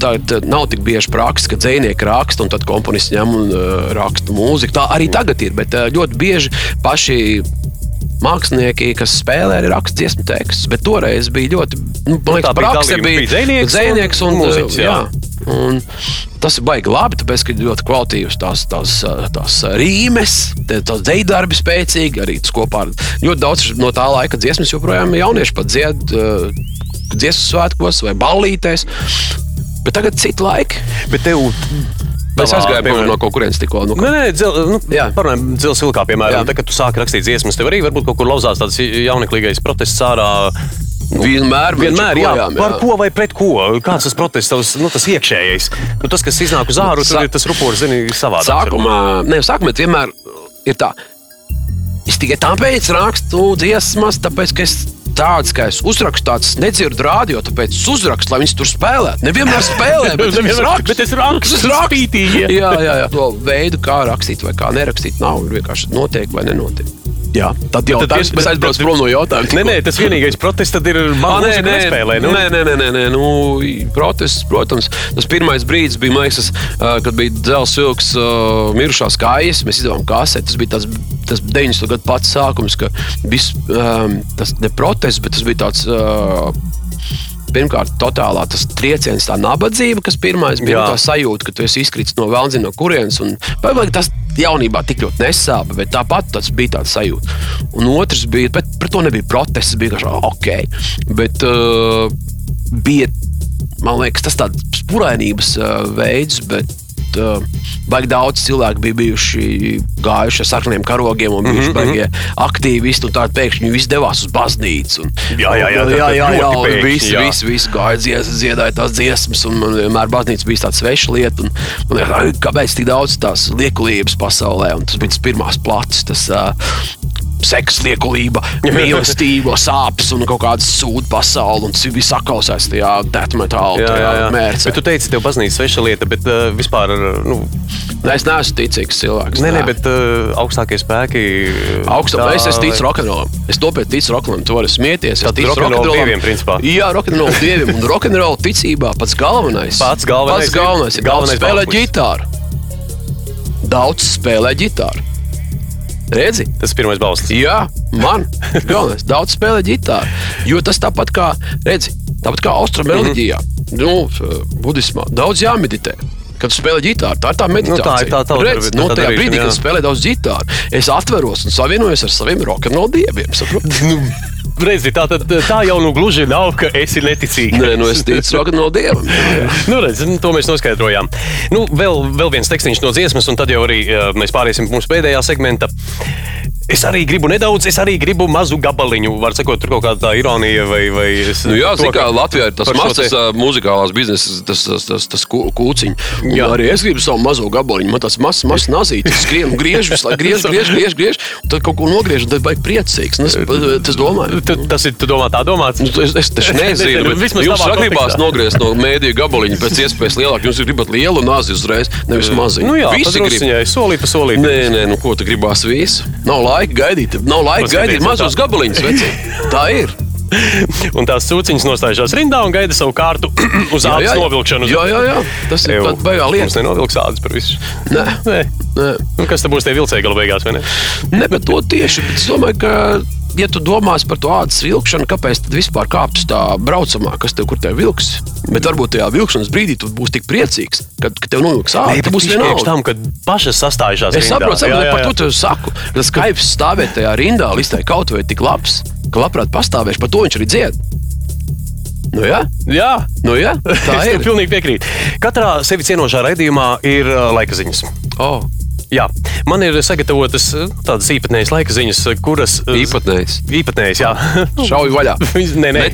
Tagad nav tik bieži praksa, ka dzīsnieki raksta un tad komponists ņem un raksta mūziku. Tā arī tagad ir, bet ļoti bieži paši mākslinieki, kas spēlē, arī raksta dziesmu tekstus. Bet toreiz bija ļoti, nu, man liekas, tā bija praksa bija, dzejnieks dzejnieks un, un mūziķis, jā. jā. Un tas ir baigi labi, tāpēc, ka ļoti kvalitīvas tās, tās, tās rīmes, tie- tās dzējdarbi spēcīgi. Arī tas kopā ar ļoti daudz no tā laika dziesmas joprojām jaunieši pat dzied uh, dziesmu svētkos vai ballītēs. Bet tagad ir citi laiki. Bet tev. Tavā, aizgājām piemēram- no kurienes tikko. Nu, Nē, nē, dzel, nu, Jā. parunājam, dzelzs vilkā, piemēram. Jā. Tad, kad tu sāki rakstīt dziesmas, tev arī varbūt kaut kur lauzās tāds jauneklīgais protests ārā. vienmēr, Vienmēr, jā, joprojām, par ko vai pret ko? Kāds tas protests, tavs, nu, tas iekšējais? Nu, tas, kas iznāk uz ārā, tur ir tas rupors, zini, savādāk. Sākumā, ne, sākumā vienmēr ir tā. Es tikai tāpēc rakstu dziesmas, tāpēc, ka es tāds, ka es uzrakstu tādas nedzirdu rādio, tāpēc es uzrakstu, lai viņas tur spēlētu. Nevienmēr spēlē, bet *laughs* es rakstu. bet es rakstu, Es rakstu. Jā, jā, jā. To veidu, kā rakstīt vai kā nerakstīt, nav vienkārši notiek vai nenotiek. Jā, tad jau tas mēs aizbraucam tad- prom no jautājuma. Nē, nē, tas vienīgais protests ir Ah, man nē, nē, spēlē. Nu, nē, nē, nē, nē, nē. Nu, protests, protams, tas pirmais brīdis bija, liekas, kad bija dzelzs vilks, uh, mirušās kājas. Mēs izdevām kaseti. Tas bija tas, tas 90. gadu pats sākums, ka viss um, tas ne protests, bet tas bija tāds. Uh, Pirmkārt, totālā tas trieciens, tā nabadzība, kas pirmais bija Jā. tā sajūta, ka tu esi izkritis no vēlna, no kurienes. un- Vai vai tas jaunībā tik ļoti nesāpa, bet tāpat tas bija tāds sajūta. Un otrs bija, bet par to nebija protests, bija vienkārši ok. Bet uh, bija, man liekas, tas tāds spurainības uh, veids, bet uh, baigi daudz cilvēku bija bijuši gājuši ar sarkaniem karogiem un bijuši mm -hmm. aktīvisti. un Tādi pēkšņi viņi devās uz baznīcu. Un, Jā, jā, jā, jā, jā, jā, un pēkšņi, visi, jā. visi, visi gāja dzies, dziedāja tās dziesmas, un man vienmēr baznīca bija tāda sveša lieta. Un, "Ai, kāpēc tik daudz tās liekulības pasaulē? Un tas bija tas pirmās plats. Tas, uh, Seks, liekulība, *laughs* mīlestība, sāpes un kaut kāda sūdu pasaule. Un viss sakausēts tajā deathmetālā, mērķī. Bet tu teici, tev baznīca sveša lieta, bet uh, vispār, nu, Es neesmu ticīgs cilvēks. nē, nē, nē. bet uh, augstākie spēki. Augstā tā- es, es ticu rokenrolam. Es to pēc ticu rokenrolam. Tu vari smieties. Es ticu rokenrola rokenrolam. dieviem, principā. Jā, rokenrola dieviem. Un rokenrola ticībā pats galvenais. Pats galvenais Pats ir- galvenais ir. galvenais Daudz spēlē ģitāru. Daudz spēlē ģitāru. Redzi? Tas ir pirmais balsts. Jā, man galvenais. Daudz spēlē ģitāru. Jo tas tāpat kā, redzi, tāpat kā austrumu reliģijā, nu, budismā. Daudz jāmeditē. Kad spēlē ģitāru, tā ir tā meditācija. Nu, tā ir tā- tā darbi- no tā tajā darīšana, brīdī, jā. kad es spēlēju daudz ģitāru, es atveros un savienojos ar saviem rokenrola dieviem. *laughs* Nu, redzi, tā, tad, tā jau nu gluži nav, ka esi neticīgs. Nē, nu es ticu rokenrola dievam. *laughs* Nu, redz, nu, to mēs noskaidrojām. Nu, vēl, vēl viens tekstīns no dziesmas, un tad jau arī uh, mēs pāriesim pie mūsu pēdējā segmenta. Es arī gribu nedaudz, es arī gribu mazu gabaliņu. Var sakot, tur kaut kāda tā ironija vai. vai es- Nu, jā, to, kā Latvijā ir tas mazs te- muzikālās biznesa, tas, tas, tas, tas kū- kūciņš. Jā. Arī es gribu savu mazo gabaliņu. Man tas mazs, mazs nazītis, visu laiku griežu, griežu, griežu, griežu, un tad kaut ko nogriežu, un tad baigi priecīgs. Es, tas domāju. Tu- Tas ir, tu domā, tā domāts? Nu, es, es taču nezinu, *laughs* bet Vismaz jums gribās nogriezt no mēdīju gabaliņa pēc iespējas lielāk. Jūs gribat lielu nazi uzreiz, nevis maziņu. Nu jā, Visi grib. solīt pa solīt. Nē, nē, nu ko tu gribās visu? Nav laika gaidīt, nav laika Paskatīties, gaidīt mazos gabaliņus. Tā ir. *laughs* Un tās sūciņas nostājušās rindā un gaida savu kārtu *clears throat* uz Jā, ādas novilkšanu. Jā, jā, jā. Tas ir pat baigā Mums lieta. nenovilks ādas par visu. Nē, Nē. nē. Nu, kas tad būs tie vilcēji gala beigās, vai ne? Ne, bet to tieši. Bet es domāju, ka, ja tu domās par to ādas vilkšanu, kāpēc tad vispār kāpt uz tā braucamā, kas tev kur te vilks? Bet varbūt tajā vilkšanas brīdī tu būsi tik priecīgs, kad, kad tev novilks āda. Tu būsi priekš vienalga. tam, kad pašas sastājušās. Es rindā. saprotu, Jā, saprotu jā, par jā. to tu saku. Tas skaips stāvēt tajā rindā, līdz tai kaut vai tik labs, ka labprāt pastāvēšu, par to viņš arī dzied. Nu, jā, Jā, nu, jā *laughs* tā es tev ir. pilnīgi piekrītu. Katrā sevi cienošā raidījumā ir uh, laika ziņas. Oh, Jā, man ir sagatavotas uh, tādas īpatnējas laika ziņas, uh, kuras. uh, īpatnējs. Īpatnējas, jā. *laughs* Šauj vaļā. *laughs* Nē, nē.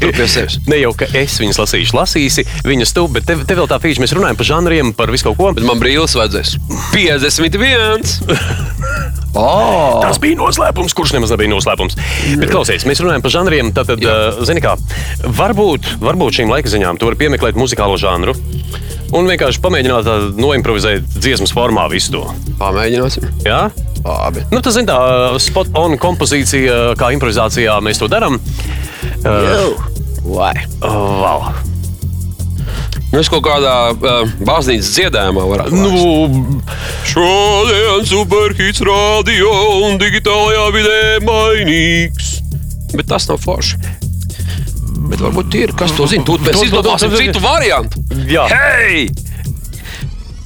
Ne jau, ka es viņas lasīšu, lasīsi viņas tu, bet te, te vēl tā fīča, mēs runājam par žanriem, par visu kaut ko. Bet man brīlis vajadzēs. 51! *laughs* Oh. Tas bija noslēpums, kurš nemaz nebija noslēpums. Bet klausies, mēs runājam par žanriem. Tad, uh, zini kā, varbūt, varbūt šīm laika ziņām tu vari piemeklēt muzikālo žanru. Un vienkārši pamēģināt tā noimprovizēt dziesmas formā visu to. Pamēģināsim. Jā? Labi. Nu, tas ir tā spot on kompozīcija, kā improvizācijā mēs to darām. Uh, Vai? wow. Nu, es kaut kādā uh, baznīcas dziedājumā varētu būt. Nu, Šodien superhits radio un digitālajā vidē mainīgs. Bet tas nav forši. Bet varbūt ir, kas to zina. Tur mēs izdomāsim citu variantu. jā, Hei!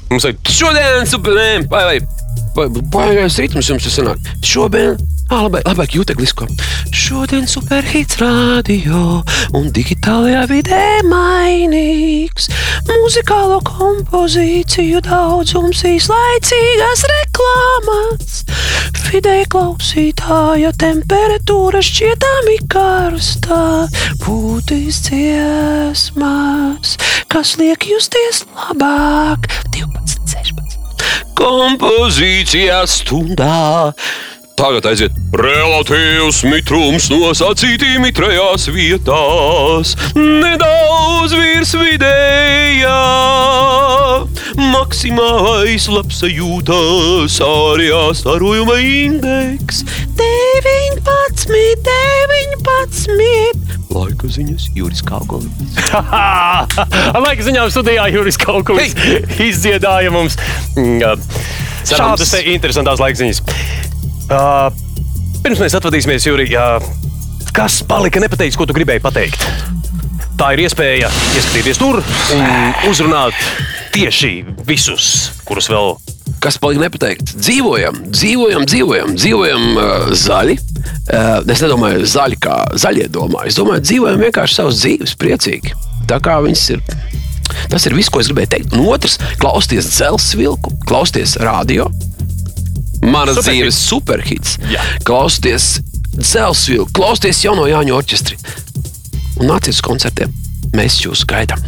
mums ir Šodien superhits, vai, vai, vai, baigais ritms jums ir sanāk. Šodien. Labāk, labāk jūteklisko. Šodien superhits radio un digitālajā vidē mainīgs. Muzikālo kompozīciju daudzums īslaicīgas reklāmas. Vidēji klausītāja temperatūra šķietami karstā. Būtīs dziesmas, kas liek justies labāk. 12, 16. Kompozīcijā stundā Tagad aiziet relatīvs mitrums nosacītī mitrajās vietās, nedaudz virs vidējā. Maksimālais labsajūtas ārējā starojuma indeks 19, 19. Laika ziņas Juris Kāgolis. *laughs* Laika ziņām studijā Juris kaut ko izdziedāja mums. mm, Šādas te interesantas laika ziņas. Uh, pirms mēs atvadīsimies, Juri, uh, kas palika nepateikts, ko tu gribēji pateikt? Tā ir iespēja ieskatīties tur un uzrunāt tieši visus, kurus vēl Kas palika nepateikt? Dzīvojam, dzīvojam, dzīvojam, dzīvojam uh, zaļi. Uh, es nedomāju, zaļi kā zaļie domā. Es domāju, dzīvojam vienkārši savas dzīves, priecīgi. Tā kā viņas ir. Tas ir viss, ko es gribēju teikt. Un otrs, klausieties dzelzceļa vilku, klausieties radio. Manas Superhits. dzīves superhits. Jā. Klausieties dzelzceļa vilku, klausieties jauno Jāņu orķestri. Un nāciet uz koncertiem. Mēs jūs gaidām.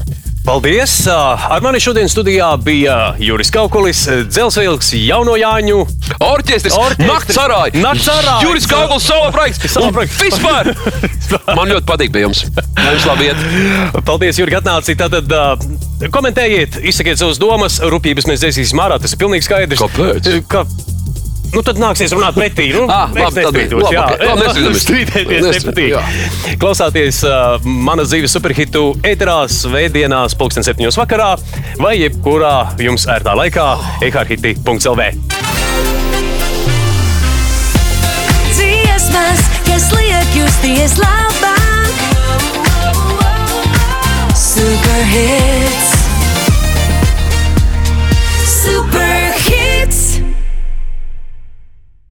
Paldies! Ar mani šodien studijā bija Juris Kaukulis, Dzelzceļs, Jauno Jāņu. Orķestris, Orķestris. Nakts arāja, Nakts arāja. Juris Kāpils, Sala *laughs* projekts. Un projekts. Vispār! *laughs* Man ļoti patīk pie jums. Lai Jums labi iet. Paldies, Jurgi, atnācāt. Tātad uh, komentējiet, izsakiet savas domas. Rūpības mēs dzēsīsim ārā. Tas ir pilnīgi skaidrs. Kāpēc? Ka, Nu, tad nāksies runāt pretī. Nu, ah, à, labi, nestrītos, labi, jā, okay. *laughs* strīdēties nepatīk. Jā. Klausāties uh, manas dzīves superhitu ēterā, svētdienās, pulksten septiņos vakarā vai jebkurā jums ērtā laikā eharhiti.lv. Dziesmas, kas liek justies labāk. Superhits.